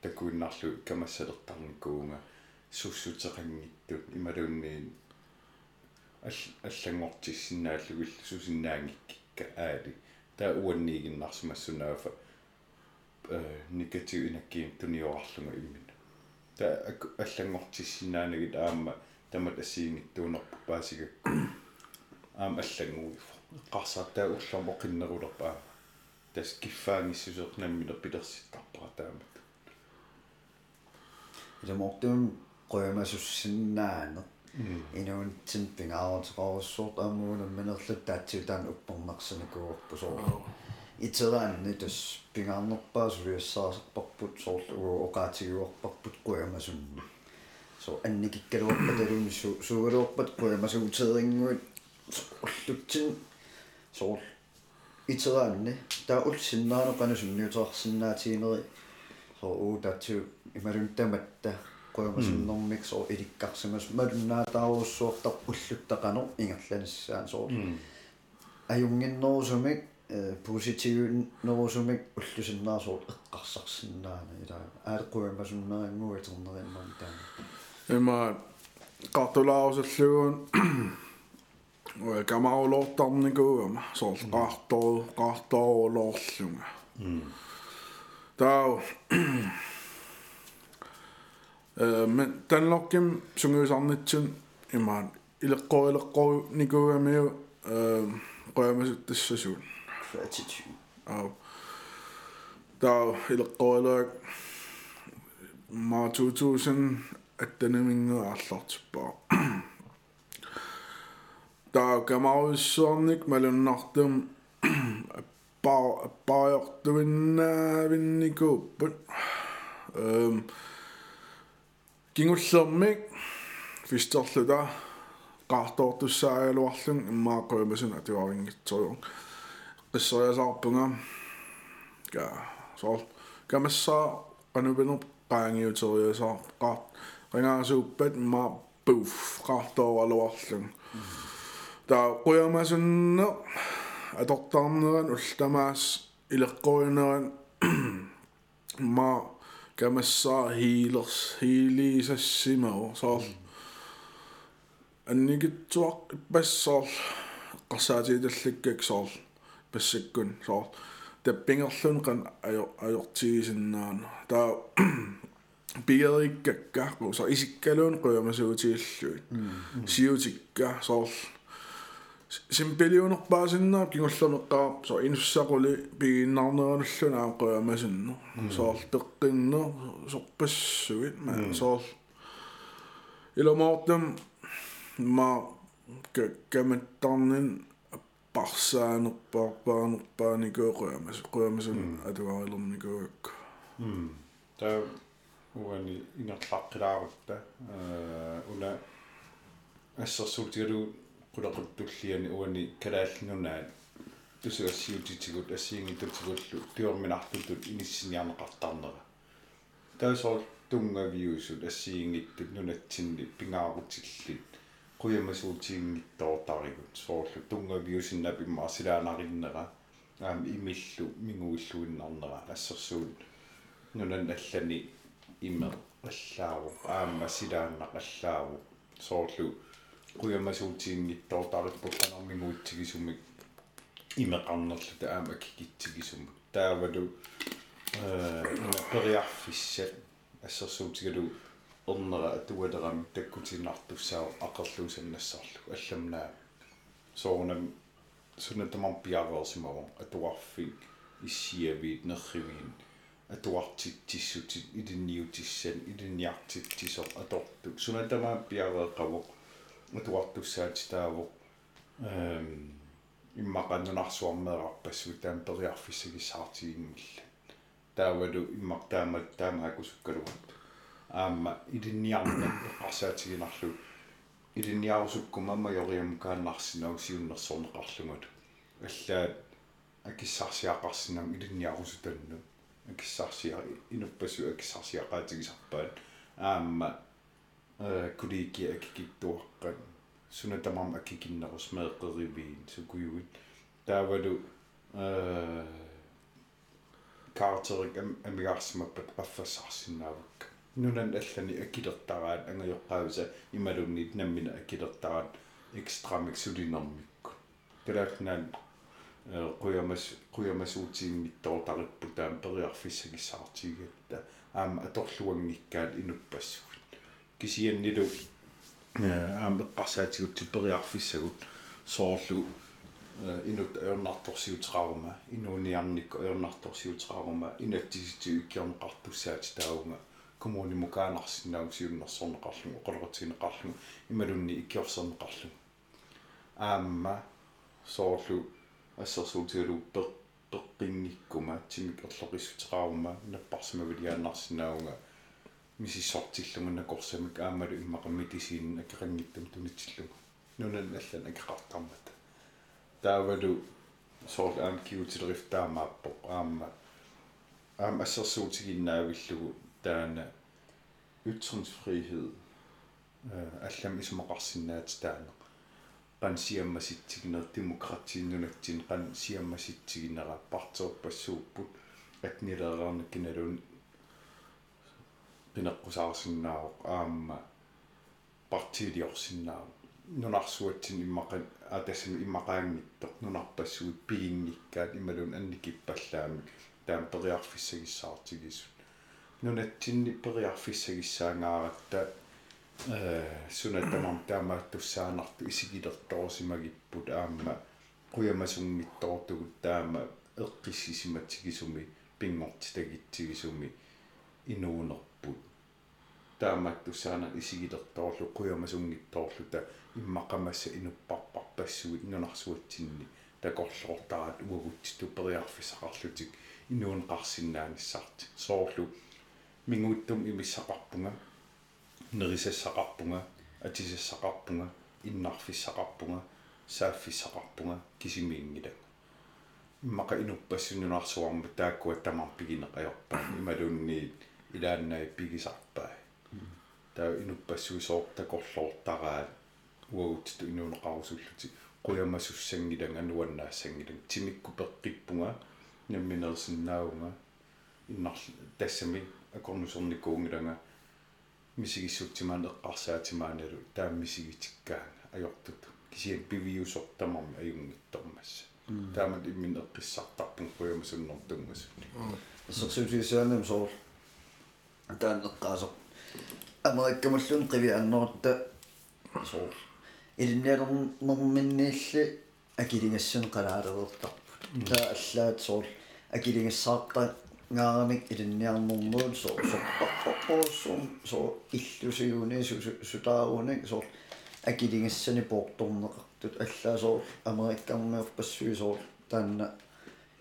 такуиннарлу камассалертарникуунга суссутеқангиттут ималуунниин аллангортиссинааллугил сусиннаангикка аали таа уанниигиннарсимассунаафа э негатив инаккиим туниорарлунга иммина таа аллангортиссинаанагит аама тамат ассиингиттуунерпу паасигакку аама аллангуифо қарсаатаа уллермо қиннерулерпаа тас киффаангиссусеқнаммилер пилерситтарпара таамат. Илумортуун qoyamasussиннаане инуунтин пингаарутеқарусsuurt аамуунамминерлут таатсиу таан уппернарсаникуорпу соо итераанни тас пингаарнерпаа сулиассаарсарпарпут соорлу оқаатигуарпарпут qoyamasунни соо анникиккалуарпа талуни суугалуарпат qoyamasуутерингуит уллутсин соор итераанни таа улсиннаано канасунниутерсиннаатиинери соо уу таатсиу ималунтаматта qoyamasуннэрмик соо иликкарсимас малуннаатааруссуортар уллуттақано ингерланиссаан соо аюнгиннерусумик positiivnerusumik ullusinnaarsuut eqqarsarsinnaana ila aalequyamasуннаангуатернериннерм таана има qартулаарусаллугун уа камаулоортарникуугама соор qaartoru qaartoruloorlunga таа men tanlokkim sunguusarnitsun imaan ileqqor ileqqor nikuamiu qoyamasuttassasuun gratitude aa taa ileqqoriluak maa 2000 attanaminnguarlartippaa taa kamauissuarnik malunartum appaa appaajortuvinnaavinnikuupput ehm um, кингуллермик фистерлута qaartoortussaajaluarlun immaaqquimasun atuaringitsoruun qisseriasarpunga ka soor kamassaa qanupinerp qaangiuteriasaa qaar ringaasuuppat imma puuf qaartooraluarlun taa quiamasunne atortarneran ulltamaas ileqquineran imma kamassaa hiilers hiilisassimagu soor анникитсуақ иппассоор қарсаатииталлаккак соор пассаккун соор таппингерлун кан аё аёртигисиннаана таа биериккакка со исиккалуун қуямасуутииллуит сиутикка соор симпелиунерпаасиннаа кигуллернеққаа со инуссақули пигиннарнерануллуна аақуямасинну соол пеққиннер сорпассугит ма соол иломоортам ма каматтарнин парсаанерпаарпаанерпааникоқуямас қуямасун атуарилерникуакка м таа уани инерлаққилаарутта аа уна ассерсуутигалу qulaquttulliani uani kalaallunaat tusuassiutitигут ассиингитутигуллу туорминартутут иниссиниарнеқартарнера таасоор тунгавиусут ассиингиттут нунатсинни пингаарутиллит quyamasуутиингиттоортаригут соорлу тунгавиусинна пиммаа силаанариннера аам имиллу мигуиллуиннарнера ассерсуут нунан аллани имме аллааву аама силааннақ аллааву соорлу quyamasуутиингиттоортариппулланармигуутсигисумик имеқарнерлута аама кикитсигисумик таавалу э периарфиссат ассерсуутигалу орнера атуалерами таккутинартуссаа ақерлуусаннассарлу алламнаа соорнам сунатамар пиаверсимава атуарфик иссиавиит нерривиин атуартиттиссутит илинниутиссан илинниартиттисо аторту сунатамаа пиавереқаво атуартуссаати таавоқ эм иммақаннунарсуармеэрарпассу таам периарфиссагиссаартигингилла таавалу иммартаамат таамаакусуккалугат аама илинниарна эққарсаатигинарлу илинниарусуккума майориам кааннарсинау сиуннерсорнеқарлугат аллаат акиссарсиақарсинам илинниарусутанну акиссарсиа инуппасу акиссарсиақаатигисарпаат аама э кулики акикиттуаққан сунатамам акикиннерус меэққеривиин сукуюгит таавалу э картерик амигарсимаппат qaffassaarsinnaavakka нунан аллани акилертараат ангайоққаависа ималуннит наммина акилертараат экстрамик сулинермикку талаатнаан quyamas quyamasуутиингиттоортариппу таам периарфиссагиссаартигатта аама аторлуангиккаат инуппассугут кисианнилу аама эққарсаатигут периарфиссагут соорлу. Инут аернарторсиутераарма инуниарникку аернарторсиутераарма инаттиситу иккиорнеқартуссаати таунга коммуни мукаанарсинаагу сиуннерсорнеқарлугу оқолеқатинеқарлугу ималунни иккиорсернеқарлугу аама соорлу ассерсуутигалу пеқ пеққингиккума тимик ерлоқиссутераарма наппарсимавилиааннарсинаунга мисиссортиллугна корсамик аамалу иммақаммитисиин акеқангиттум тунитсиллугу нунан аллан акеқартармата таавалу соор аам киутилерифтаамааппо аама аам ассерсуутигиннаавиллугу таана ytringsfrihed аллам исумақарсинаат таана qan siammasittiginer demokratiinnunatsin qan siammasittiginera parteerpassuupput atnileerarnikkinalun pineqqusаарsinnaaruq aamma partiiliorsinnaaru nunarsuatsin immaqan атассами иммақаангитто нунарпассуит пигинниккаат ималун анникиппаллаамик таам периарфиссагиссаартигисут нунатсинни периарфиссагиссаангааратта э сунатамам таамааттуссаанарту исигилерторсимагиппут аама куямасунгиттортугут таама эққиссисиматсигисуми пингортитагитсигисуми инуунерпут таамааттуссаана исигилерторлу куямасунгитторлута иммақамасса инуппарпарпассуит нунарсуатсинни такорлортараат уагутситу периарфисақарлутик инуун қарсиннааниссаарти соорлу мингуттум имиссақарпунга нерисассақарпунга атисассақарпунга иннарфиссақарпунга сааффиссақарпунга кисимиингила иммақа инуппассунунаарсуарма тааккуа тамарпигинеқаёрпаа ималуунни илааннаа пигисарпаа таа инуппассуисоор такорлоортараат уагутту инуунеқарусуллути қуямасуссангилан ануаннаассангилан тимикку пеққиппунга намминерсиннаауга иннар тассами акорнусорникуунгилага мисигиссутсимаан эққарсаатимааналу тааммисигитиккаanga ajortut кисиак пивиусортамарми аюнгиттормасса таамат иммин эққиссартарпун қуямасуннэртунгасу ассерсуутигисаанам соор таан эққаасо америккамаллун қиви аннорта соор илинниалернэрминниилли акилингассун қалаалерертарпут таа аллаат соол акилингассаарта ngaaramik ilинниарнэрмуун со сорпаппоссум со иллусигуни сутаарууник со акилингассани поорторнеқартут аллаасоор америккармиор пассуи соор таанна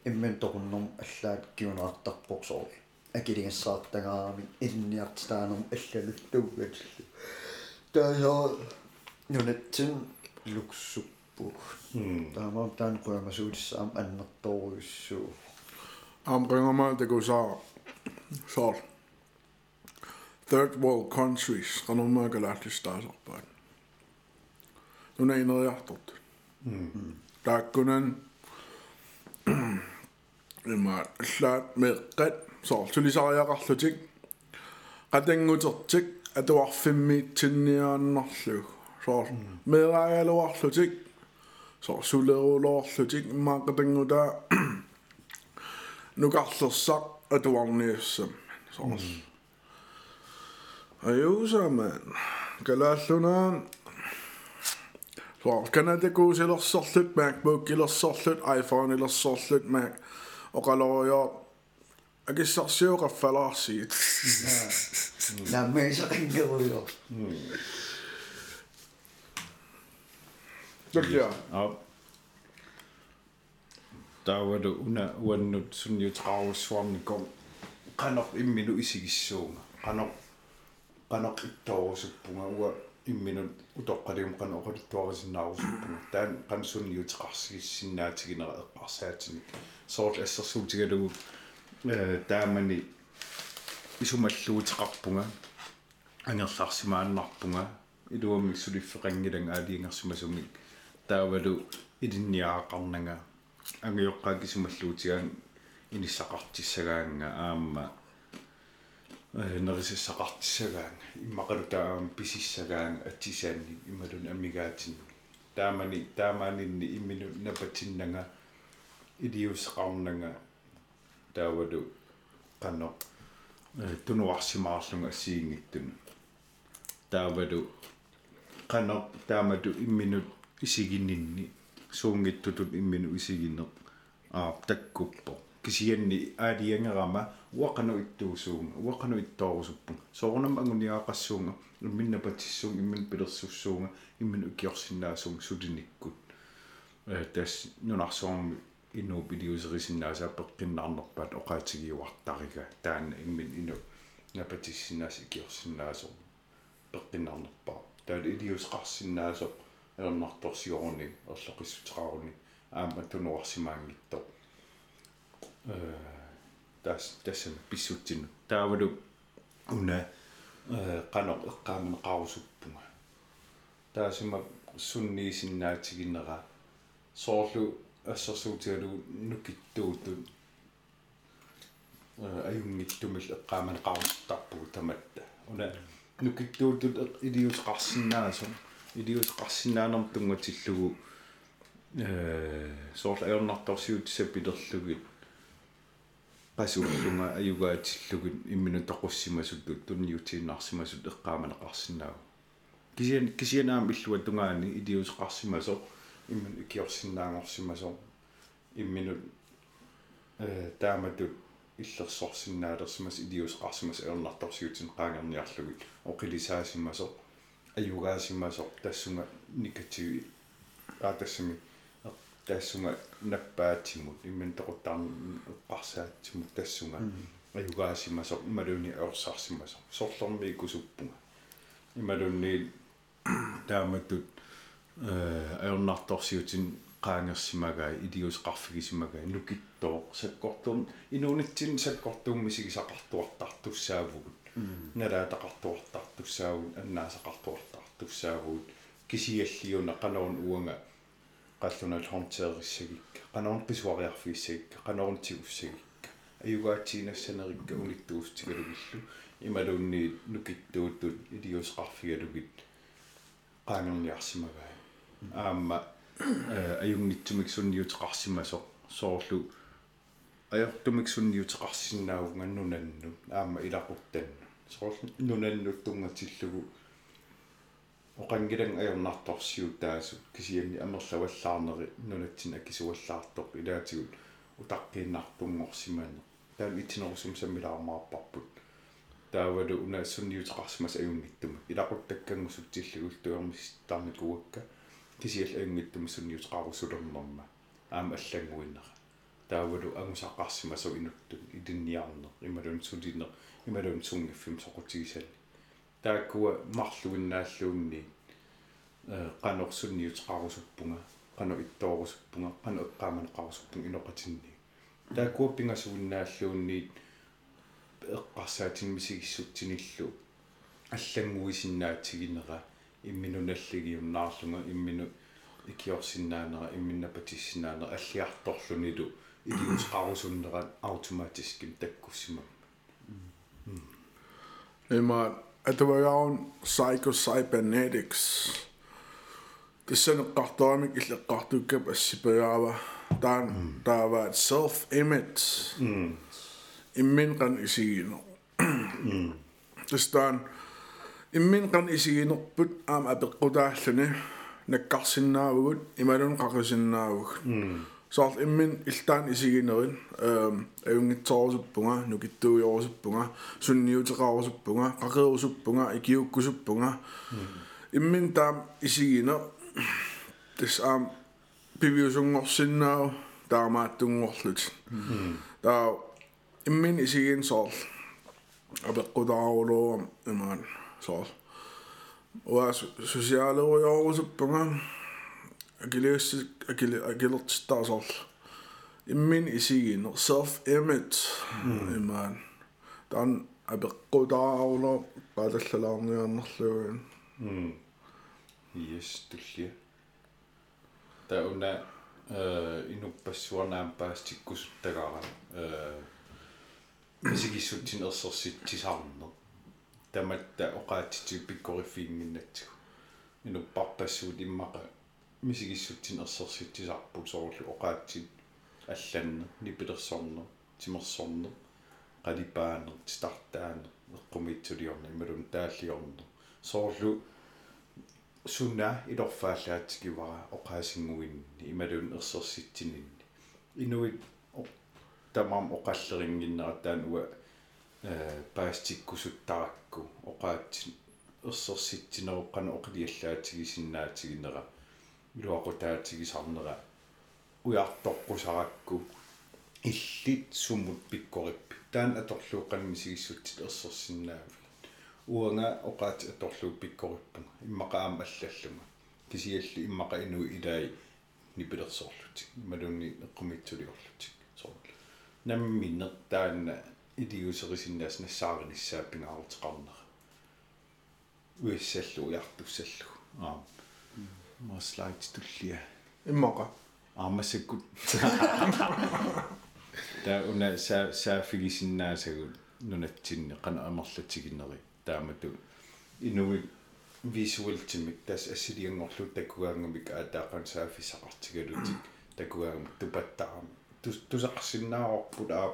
иммен торуннэрм аллаат киунеартарпоқ соор акилингассаартагаарамик илинниартитаанерм аллалуттуугатиллу таасоо нунатсин луксуппу таамаа таан қуямасуутиссаам аннерторуиссуу Амбрингама текусаа соор third world countries qanummaa kalaallistaaserpaat nuna ineriartort taakkunan има аллаат меэккат soortulisariaqarlutik qatangutertik atuarfimmiitsinniaannarlu so meeraaluarlutik so suleruloorlutik maaqatangutaa nukarlersaq atuarniussam soor ayuusaman kalaallunaan soor kanatakuusilersorlut mac book ilersorlut iphone ilersorlut mac oqalorior اقصر سيوغه في راسي لما يشغل قوي Dygtigere. Op. Der var det under under sådan jeg tager svammen kom. Kan nok i minu i sig så. Kan nok kan nok et år så på mig i kan nok et år så nav så på mig. Kan sådan jeg tager sig sin nat genereret passet. Så er så så til taamani isumalluutiqarpunga анерларсимааннарпунга илуамми сулиффеқангилан аалиингерсумасунгик таавалу илинниаақарнага ангиоққаакисумаллуутигаан иниссақартиссагаанга аама э нерисиссақартиссагаанга иммақалу таам писиссагаанга атсисаанни ималун аммигаатин таамани таамаанинни иммину напатиннага илиусеқарнага таавалу канно. Э тунуарсимаарлунга ассиингиттуну таавалу канно. Таамату имминут исигиннинни. Суунгиттутут иммину исигинне аа таккуппо. Кисианни аалиангерама уақану иттуусуунга уақану иттоорусуппу соорнам ангуниаақассуунга имминна патиссуун иммин пилерсуссуунга иммин укиорсиннаасуун сулиниккут э тас нунарсуарми ину пилиусерисиннааса пеққиннаарнерпаат оқаатигиуартарига таана иммин ину напатиссинаас икиорсиннаасоо пеққиннаарнерпаа таал илиусеқарсиннаасоо ернарторсиорни орлоқиссутеқаруни аама тунуарсимаангитто э тас тассам писсутсину таавалу уна э қано эққааманеқарусуппунга таасима сунниисиннаатигиннера соорлу ассерсуутигалу нукиттууту э аюнгиттумил эққааманеқарустарпугу таматта уна нукиттуутут илиусеқарсинаасум илиусеқарсинаанерм тунгатиллугу э соорла аернарторсиутиса пилерлугит пасууллунга аюгаатиллугит иммину тоқуссимасутту тунниутииннарсимасут эққааманеқарсинаау кисиан кисианаам иллуа тунгаани илиусеқарсимасо иммин икиорсиннаангорсимасо иммину э тааматут иллерсорсиннаалерсимас илиусеқарсимас аернарторсиутин qaangerniarlugit оқилисаасимасо аюгаасимасо тассунга никативи аатассами тассунга наппаатимут иммин тоқуттаарни эққарсаатсимут тассунга аюгаасимасо ималуни аорсарсимасо сорлорми кусуппунга ималунни тааматтут э аернарторсиутин qaangersimagai iliusqarfigismagai nukittoo sakkortum inuunitsin sakkortuummisisaqartuartartussaavugut налаатақартуартартуссаагут аннаасақартуартартуссаагут кисиаллиуна канаун уанга. Қаллунал хорнтериссагикка канаун писуариарфииссагикка канаунтигуссагикка аюгаатсиинассанерикка униттуустигалугиллу ималуунни нукиттууттут илиусқарфигалугит qaangerniarsimagай аама аюнгитсумик сунниутеқарсимасо соорлу аяртумик сунниутеқарсинаагунганнунанну аама илақуттанну соорл нунаннут тунгатиллугу оқангилан ajornartorsiutaasut kisiamni амерлаваллаарнери нунатсин акисуаллаартоқ илаатигут утаққииннартунгорсимаане таан итинерусум саммилаармаарпарпут таавалу унаассунниутеқарсимас аюнгиттума илақуттаккангусуттиллугул туермис таарми куакка кисиал аюнгиттума сунниутеқарусулернэрма аама аллангуиннера таавалу агусаққарсимасу инутту илинниарнер ималун сулинер ималун сунгиффим соқутигисалли тааккуа марлуиннааллуунни э канорсунниутеқарусуппунга qanu ittoorusuppunga qanu eqqaamanеқарусуппун иноқатинни тааккуа пингасуиннааллуунниит эққарсаатинмисигиссутсиниллу аллангуисиннаатигинера имминуналлигиумнаарлунга иммину икиорсиннаанера имминнапатиссинаанера аллиарторлунилу илиутеқарусуннерат автоматиским таккуссимам Emma, атавагаун psychocybernetics. Тиссанеққартуамик иллеққартуккап ассипагаава таан тааваат self image иммин кан исигино. Тестан иммин кан исигинерпут аама апеққутааллуни наккарсиннаавгут ималун қақусиннаавуг соор иммин илтаан исигинерин эм аюнгитсоорсуппунга нукиттуйоорсуппунга сунниутеқарусуппунга қақерусуппунга икиуккусуппунга иммин таам исигинер тис аам пивиусунгорсиннаау таамааттунгорлут таа иммин исигин соор апеққутаарулуу имаан соор уа сосиалеруйоорусуппунга акилиус акили акилертиттаасоор иммин исигинер self image имаан таан апеққутаарулуу паалаллалаарниарнерлугин yes tullia tauna э инуппассуарнаам паастиккусуттагаара э мисигиссутсин ерсерситсисаарнер таматта оқаатити пиккориффиингиннатсигу инуппарпассуут иммақа мисигиссутсин ерсерситсисаарпут соорлу оқаатсит алланне нипилерсорнер тимерсорнер қалипаанер тистартаанер эққумитсулиорна ималун тааллиорнер соорлу sunna ilorfaallaatsikivara oqaasingуинни ималун ерсерситсининни инуит тамам оқаллерингиннера таан уа э паастиккусуттаракку оқаатсин ерсерситсинеруqqana оқилиаллаатигисиннаатигинера илуақутаатигисарнера уярторқусаракку иллит суммут пиккориппи таан аторлууқанми сигиссутсит ерсерсиннаави уанга оқаати аторлуу пиккориппунга иммақаама аллаллунга кисиалли иммақа инуи илаи нипилерсоорлутик малунни эққумитсулиорлутик сорл намминнер илиусерисиннаас нассаарниссааппингаарутеқарнера уиссаллу уяртуссаллу аа ма слайдс туллия иммаqa аамассаккут таа уна са саафигисиннаасагут нунатсинне қана амерлатигиннери таамату инуи visualtimik tas assiliangorlu takkugaangumik aataaqan saaffisaqartigalutik takkugaangum tupattaram tusaqarsinnaaorput aa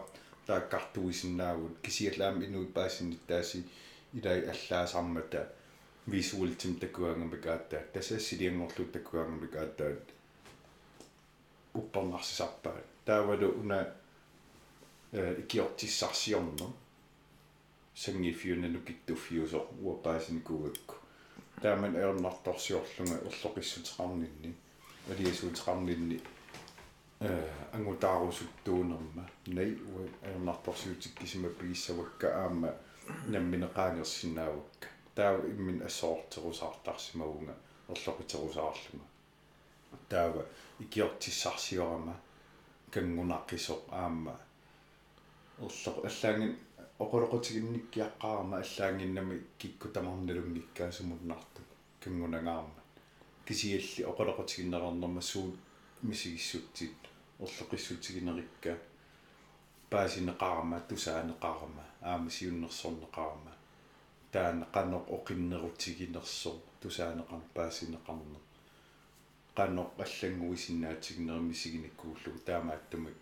taakkartuisinnaavut kisiallaam inui paasinnittaasi ilai allaasaarmata visualtim takkugaangumik aattaa tas assiliangorlu takkugaangumik aattaat upparnarsisarpaat taavalu una ikiortissarsiorner сангифиуна нукиттуффиусо уапаасиникугакку тааман аернарторсиорлунга урлоқиссутеқарнинни алиасуутеқарнинни э ангутаарусуттуунерма най уа аернарторсиутиккисима пигиссавакка аама намминеқаангерсинаавакка таава иммин ассоортерусаартарсимагунга орлоқитерусаарлунга таава икиортиссарсиорама кангунаққисоқ аама орлоқ аллаангин оқулоқутигинниккиаққарма аллаангиннами кикку тамарналунгиккаасумуннарту кангунагаарма кисиалли оқулоқутигиннерернерма суу мисигиссутсит орлоқиссутигинерикка паасинеқарма тусаанеқарма аама сиуннерсорнеқарма таана қанеқ оқиннерутигинерсо тусаанеқар паасинеқарнер qannoq аллангуисиннаатигнерми сигиниккууллугу таамааттумик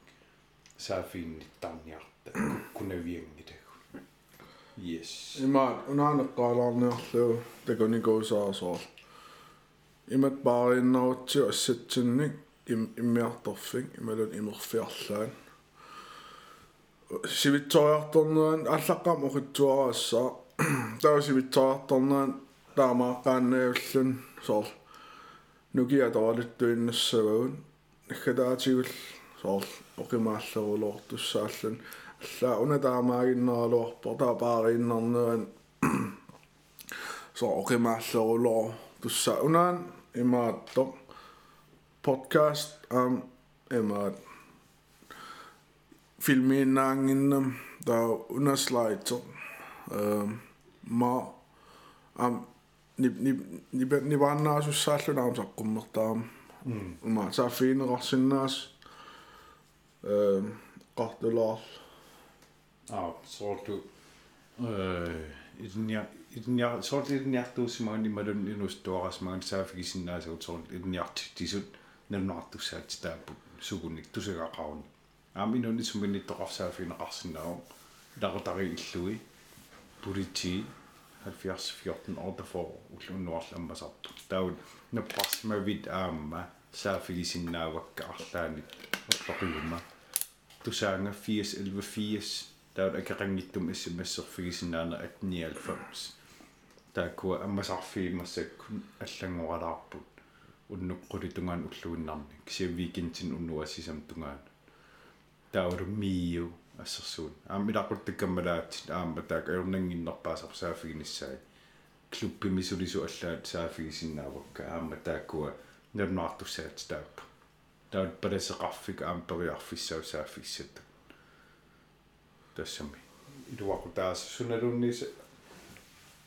саафиинниттарниарта куккунаviangita Yes. Ima unaanеққалаарниарлуу такуникуусаасоор имат баариннарутсиу ассатсинник им иммиарторфик ималун имерфиарлаан сивитсориарторнуан аллаққам оқитсуараассаа таа сивитсориарторнуан таамааққааннаавиллун соор нугиа тавалуттуиннассагун наггатаатигул соор оқимааллерулоор туссааллун аллаа уна таамаагиннералуарпо таа баариннарнуан соор оқимааллерулоор тусса унаан имаатто podcast am имаат filmiinnaanginnam taa unaslaitso ähm ma am ni ni ni ni vannaasussaallunaam saqqummertaam ma saa fiinerarsinnaas ähm qartulaar аа соорту э идня идня соорт идниартуусимаани малун инустуарасмаан саафигисиннаасагут соорт идниарт тисут наннартуссаат тааппут сугуник тусагақарни ааминуни суминниттоқарсаафинеқарсинаа лақутари иллуи пулити 70 14 ордефор уллуннуарламмасарту таун наппарсмавит аама саафигисиннаавакка арлааник оттоқиума тусаанга 80 11 80 таун акеқангиттум иссимассерфигисиннаана 98 таакуа аммасарфиимассак аллангоралаарпут уннуққулитунгаан уллуиннарни кисиавикинтин уннуассисам тунгаан таурмиу ассерсуун аамилақуттаккаммалаатит аама таак аернангиннерпаасар саафигиниссаа клуббимисулису аллаат саафигисиннаавакка аама тааккуа нернуартуссаат тааппа таут паласеқарфик аама периарфиссау саафиссат тассами илуақу таас суналуннис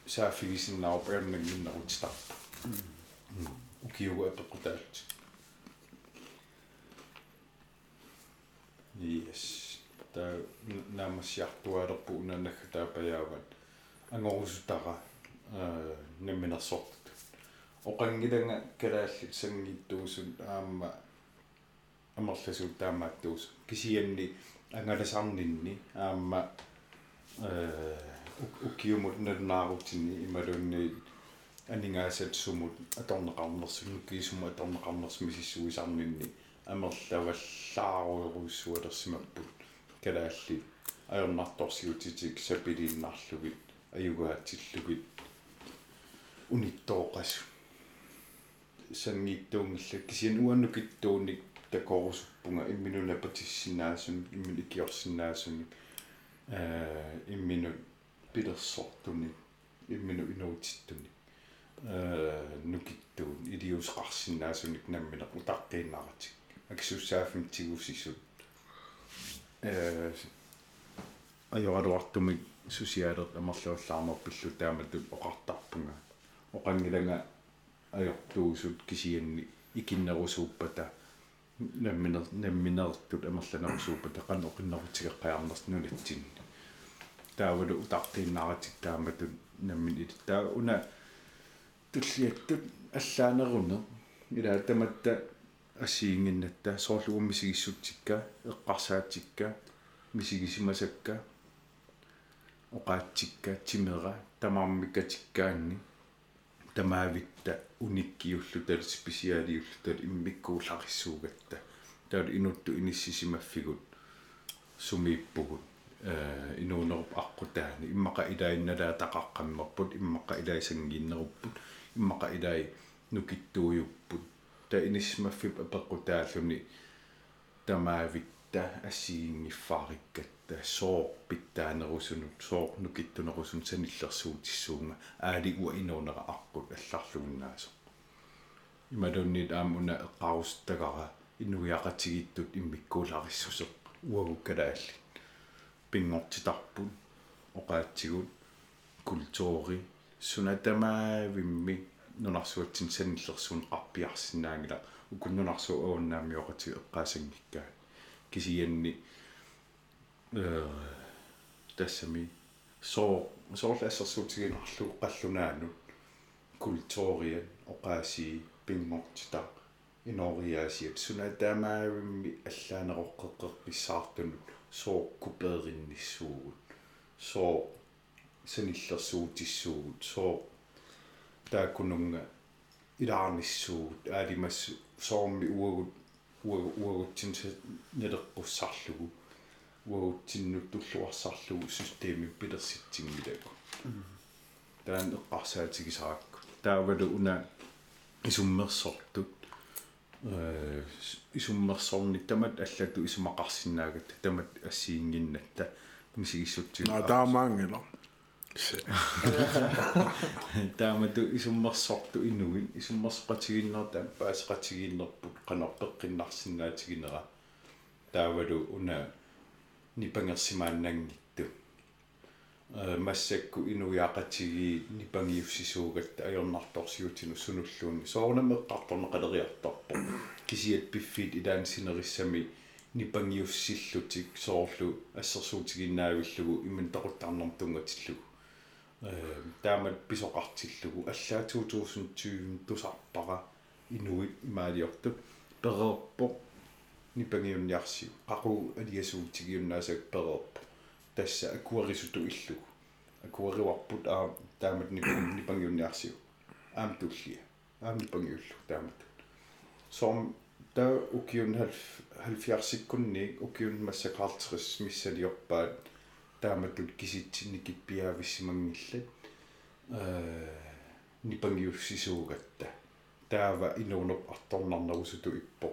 саафигисиннаавап аернангиннерутитарпа укиуга апеқутаалт Yes. Tää naamassiartualerpu unanagga taapajaavat angorusutara namminarsortut. Oqangilanga kalaallit sangittuusun aamma amerlasuut taamaattuus kisianni angalasarninni aamma ukiumut nalnaarutinni imalunni aningaasat sumut atorneqarnersunnu kiisumu atorneqarnersmisissuisarninni амерлаваллааруйруссуалерсимаппут калаалли аернарторсиутитик сапилииннарлугит аюгаатиллугит униттооқасу сангиттуунгилла кисиан уаннукиттууник такорусуппунга имминуна патиссинаасун иммин икиорсинаасуни э иммину пилерсортуни иммину инуутиттуни э нукиттуун илиусқарсинаасуник наммина утаққииннаратик аксуссаафим тигусисут э ajorluartumik susiaalert амерлуаллаармерпиллу тааматут оқартарпунга оқангиланга ajortuusut кисианни икиннерусууппата намминер намминертут амерланерусууппата қан оқиннерутигеққаярнерс нулатсинни таавалу утартииннаратик тааматут наммин ит таа уна туллиаттут аллаанеруне ила таматта ассиингиннатта соорлугум мисигиссутсикка эққарсаатсикка мисигисимасакка оқаатсикка тимера тамаармиккатиккаанни тамаавитта униккиуллу тал специалиуллу тал иммиккуулариссуугатта таал инутту иниссисимаффигут сумииппугут э инуунеруп аққутаани иммақа илаинналаа тақаққаммерпут иммақа илаисангииннеруппут иммақа илаи нукиттуйуппут та инисмаффип апеққутааллуни тамаавитта ассиингиффаариккатта соо питтаанерусунут соо нукиттунерусун саниллерсуутиссуунга аали уа инуунера аққут алларлугиннаасо ималуннит аамуна эққарустагара инуяқатигиттут иммиккуулариссусеқ уагуккалаалли пингортитарпут оқаатсигут культури сунатамаавимми нунарсуатсин саниллерсуун qarpiarsinnaangila ukkunnunarsu uunnaammiоqati eqqaasangikkaa kisianni э тассами соо соорлассерсуутигинарлу qallunaanut культуриа оқааси пингортита инориаасиат сунатаамаавимми аллаанероққеққерписсаартунут соо купееринниссуугут соо саниллерсуутиссуугут соо тааккунунга илаарниссуут аалимассу соорми уагут уагутсин нелеққуссарлугу уагутсиннут туллуарсарлугу системи пилерситсингилагу таан эққарсаатигисаакку таавалу уна исуммерсортут э исуммерсорник тамат аллату исумақарсинаагат тамат ассиингиннатта мисигиссутсиг а таамаангила таамату исуммерсорту инугин исуммерсеқатигиннерта паасеқатигиннерпут қанарпеққиннарсинаатигинера таавалу уна нипангерсимааннангитту э массакку инуяақатиги нипангиуссисуугатта аёрнарторсиутину сунуллуунни соорнамеққарторне қалериартарпо кисиат пиффит илаансинериссами нипангиуссиллутик соорлу ассерсуутигиннаавиллугу имман тақуттарнерм тунгатиллугу таамат писоқартиллугу аллаа 2020 тусарпара инуит имаалиорту перерпо нипангиунниарсиу қақу алиасуутигиуннаасак перерпо тасса акуарисуту иллугу акуариуарпут аа таамат нипангиунниарсиу аам туллия аам нипангиуллу таамат сом та укиун 70-сиккунни укиун массакаартэрис миссалиорпаат тааматут киситсинни киппиаависсимангиллат э нипангиуссисуугатта таава инуунерп арторнарнерусуту иппо.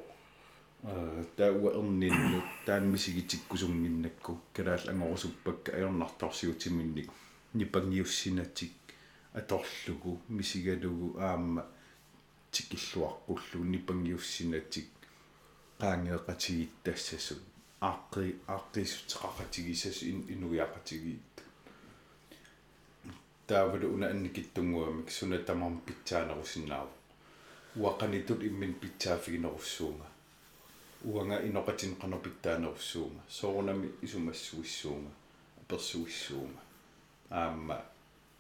Э таауа ернинну таан мисигитиккусунгиннакку калаал ангорусуппакка аернарторсиутиминник нипангиуссинатик аторлугу мисигалугу аама тикиллуаққуллу нипангиуссинатик qaangeeqatigиттассасут ааққи ааққисутеқақатигисас инуяақатигиит таавалу уна анникиттунгуамик суна тамам питсаанерусиннаава уақанитут иммин питсаафигинеруссуунга уанга иноқатин қанопиттаанеруссуунга соорунами исумассуиссуунга персуиссуунга аама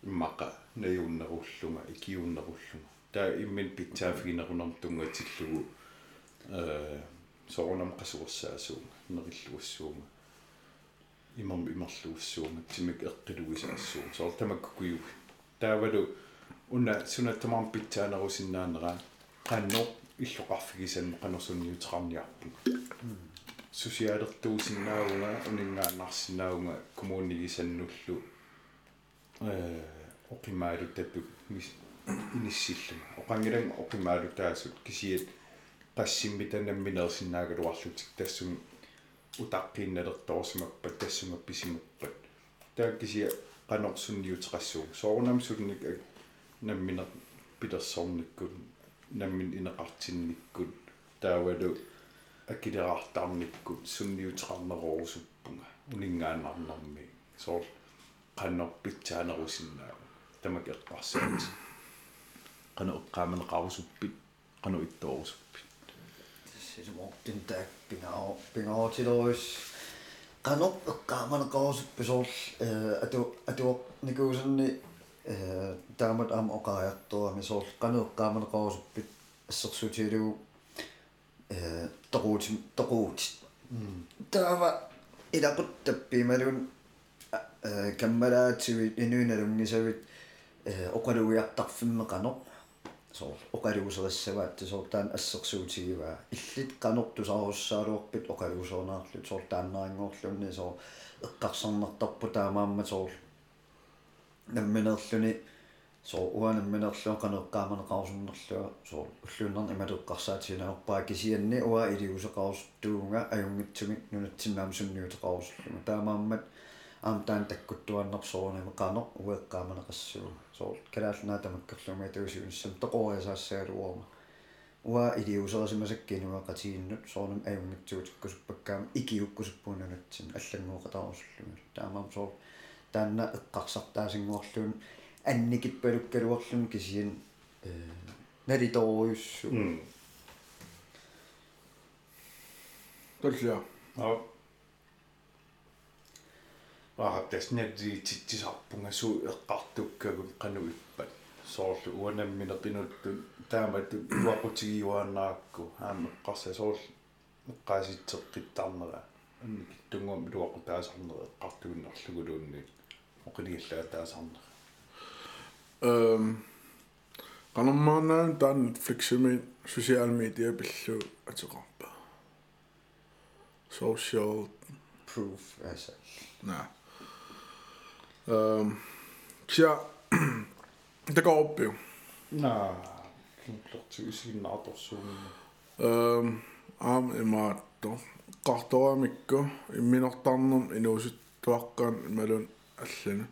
иммақа наюуннеруллунга икиууннеруллунга таа иммин питсаафигинерунарм тунгатиллугу э соорунам qasuersaasuunga nerилluassuunga имам имерлуussуунга тимик эққилугисаассуун соор тамаккуйуг таавалу уна сунаттамаам питсаанерусиннаанераа qanno иллоқарфигисанну qanорсунниутеқарниарпу сусиалертуусиннаагунга унингааннарсинаагунга коммуунигисаннуллу э оқимаалуттатту иниссиллума оқангилан оқимаалутаасут кисиат qassimmitaannammineersinnaaгаluarlutik тассум утаққинналерторсимаппат тассумапписимаппат тааккисия qanорсунниутеқассуу соорнам сулник намминер питерсорниккут наммин инеқартинниккут таавалу акилераартаарниккут сунниутеқарнерорусуппунга унингаанарнарми соор qannorpitsaanерусиннаа тамак эққарсаат qanu eqqaamanеқарусуппит qanu ittoorusupпит сисумортин таак пингао пингаотилоис qanoq eqqaamanaqarusuppisuorl э ату ату никуусанни э таамат аама оқариартуами соорл qanu eqqaamanaqarusupпит ассерсутилугу э торуут торуут таава илақут таппималун э каммалаатсуит инуиналунгисавит э оқалуиартарфиммеқано so oqaluuseriссаваат тусортаан ассерсуутигиваа иллит канортусаруссааруорпит oqaluusoornaarlut soor тааннарингоорлунни so эққарсарнартарпу таамаамма soor намминерлүни so уанамминерлуа канеққааманеқарусуннерлуа so уллууннарни ималеққарсаатинаорпаа кисианни уа илиусеқарустуунга аюнгитсуми нунатсиннаам сунниутеқарусуллума таамааммат аам таан таккуттуаннарсоорнами qano уеққааманеқассуу соор калаалнаа тамаккерлуми туусиунссам тоқориасаассаалуорма уа илиусерисимасаккинуа qatiginnut соорнам аюнгитсуутиккусуппаккаама икиуккусуппуунанатсин аллангуоқатаарусуллуми таамаам соор таанна эққарсартаасингуорлуун анникит палуккалуарлун кисиан э налиторуйуссу толлиа аа аартаснати титсисарпунга суу эққартуккагут қануиппат соорлу уанамминеқинутту таамату уақутигиуааннаакку аама эққарса соорл эққааситсеққиттарнера анни киттунгуам илуақу таасарнера эққартугуннерлугулуунни оқилигаллаа таасарнера эм qanammaanaan taan Netfliximi social media pillu atеqarpa social proof altså na ehm kia det går op jo naa kinqlertuisiginnaartorsuunni ehm am imaatto qartoramikku imminortarnum inuusuttuaqqaan imalun allana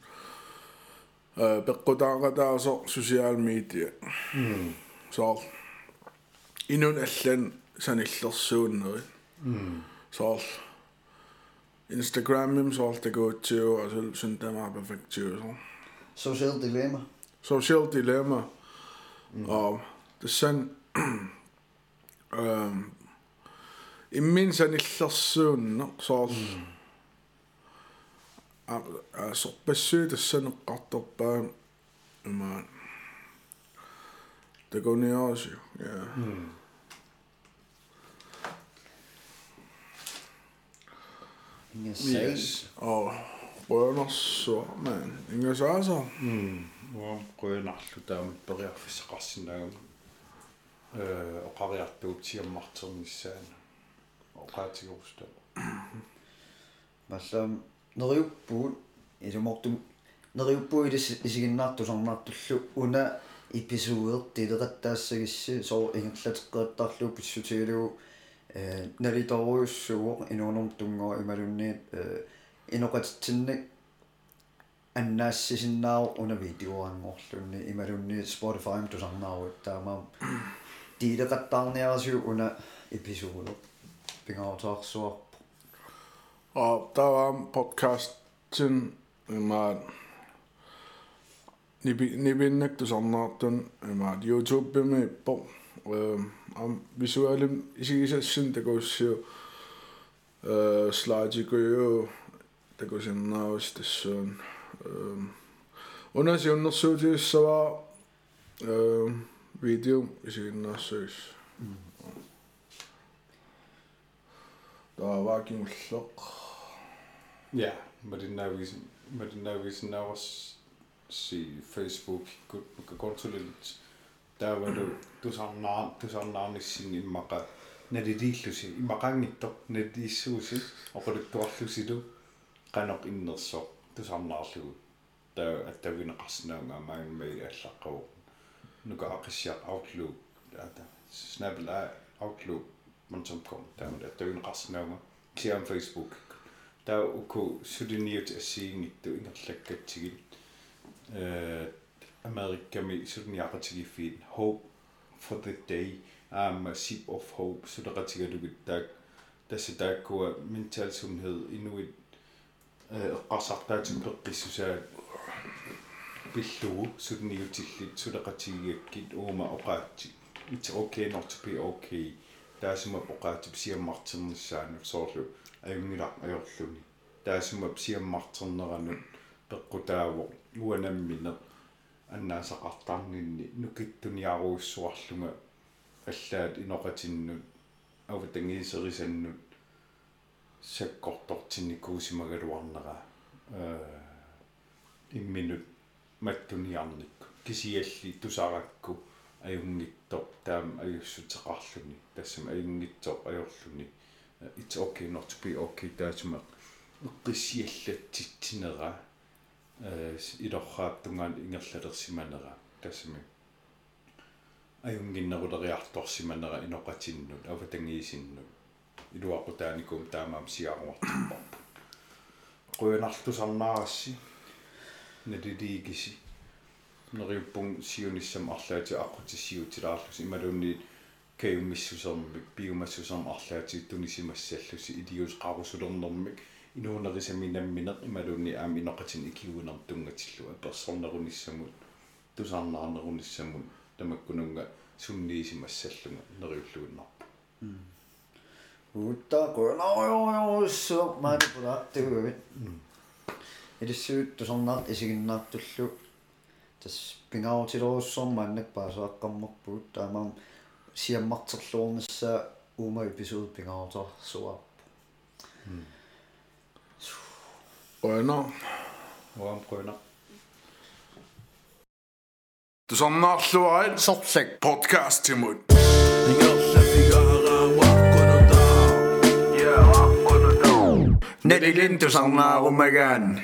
э пеккутаақатаасо social media соор инун аллан саниллерсууннери. Соор Instagramim sort det går til og så synes det var perfekt til så. Social dilemma. Social dilemma. Og det sen ehm immin sanillерсуунна соор а сорпассуутассанеққарторпаа има тагониаасу я ingen sag yes. og rønnerso man ingen saasa mm уам қуинарлу таамат периарфиссеқарсинаагам э оқариартуутсиаммартернissaана оқаатигоруста маллам нeriuppuut илумортум нeriuppu илис исигиннаартусарнаартуллу уна эпизоодертилеқаттаассагисси соо ингерлатеққаттарлу писсутигалугу э налиторуйуссуоқ инуунерм тунгоо ималунниит э иноқатитсинник аннаассисиннаау уна видеоангорлунни ималунни Spotify тусарнааруут таамаам тилеқаттаарниарасиу уна эпизоодо пингаутаарсуарпо og der var en podcast til mig nibinnek du sannaatun ima youtube me po am visuaalim isigisassin takussio slaajikuju takusinnaavastassuun unas junnersuutiussava video isiginnaassuis der var kimulloq ja madinnaavис madinnaavиснаавас си facebook кут мукакортулит таавалу тусарнаа тусарнаарниссин иммака налилииллуси иммақангитто налииссууси оқулуттуарлусилу канақ иннерсоо тусарнаарлугу. Таа аттавинеқарсинаунга мааммаи аллаққау нука ақиссиақ outlook ата snapple outlook man.com таамал аттавинеқарсинаунга киам facebook таа уку сулиниут ассиингитту ингерлаккатсигит э америкками сулниақатигиффиит hope for the day um sip of hope сулеқатигалугит таак тасса тааккуа mental sundhed inuit э эққарсартаатим пеққиссусаат пиллугу сулниутиллит сулеқатигиаккит уума оқаатти it's okay not to be okay таасума оқаатип сиаммартернissaанут соорлу аюнгила ajorluni таасума сиаммартернеранут пеққутаавоқ уанаммине аннаасақартарнинни нукиттуниаруussуарлунга аллаат иноқатиннут аватангиисерисаннут саккортортинникуусимагалуарнера э имминут маттуниарник кисиалли тусаракку аюнгиттоқ таам аюссутеқарлуни тассама аюнгиттоқ ajorluni it's okay not to be okay таасума эққиссиаллатситсинера э илорраап ингерлалерсиманера тассами аюнгиннерулериарторсиманера иноқатиннут аватангиисиннут. Илуақутааникум таамаам сиаруартиппарпу қуянарлусарнаарасси налилиигиси нериуппун сиуниссам арлаати аққутиссиутилаарлус ималуунни каюммиссусермик биумассусерм арлаати тунисимассаллуси илиус қарусулернэрмик инуунерисаминамминеқ ималуунни аами иноқатин икиуинер тунгатиллуа персорнеруниссамут тусаарнаарнеруниссамут тамаккунунга сунниисимассаллунга нериуллуиннарпу уутта конаоёоссуоп маанипулаартугуит илиссуут тусарнаарт исигиннаартуллу тас Brønder. Hvorom Brønder. Det er sådan også en sortsæk podcast til mund. Nelly Lintusangna rummegan.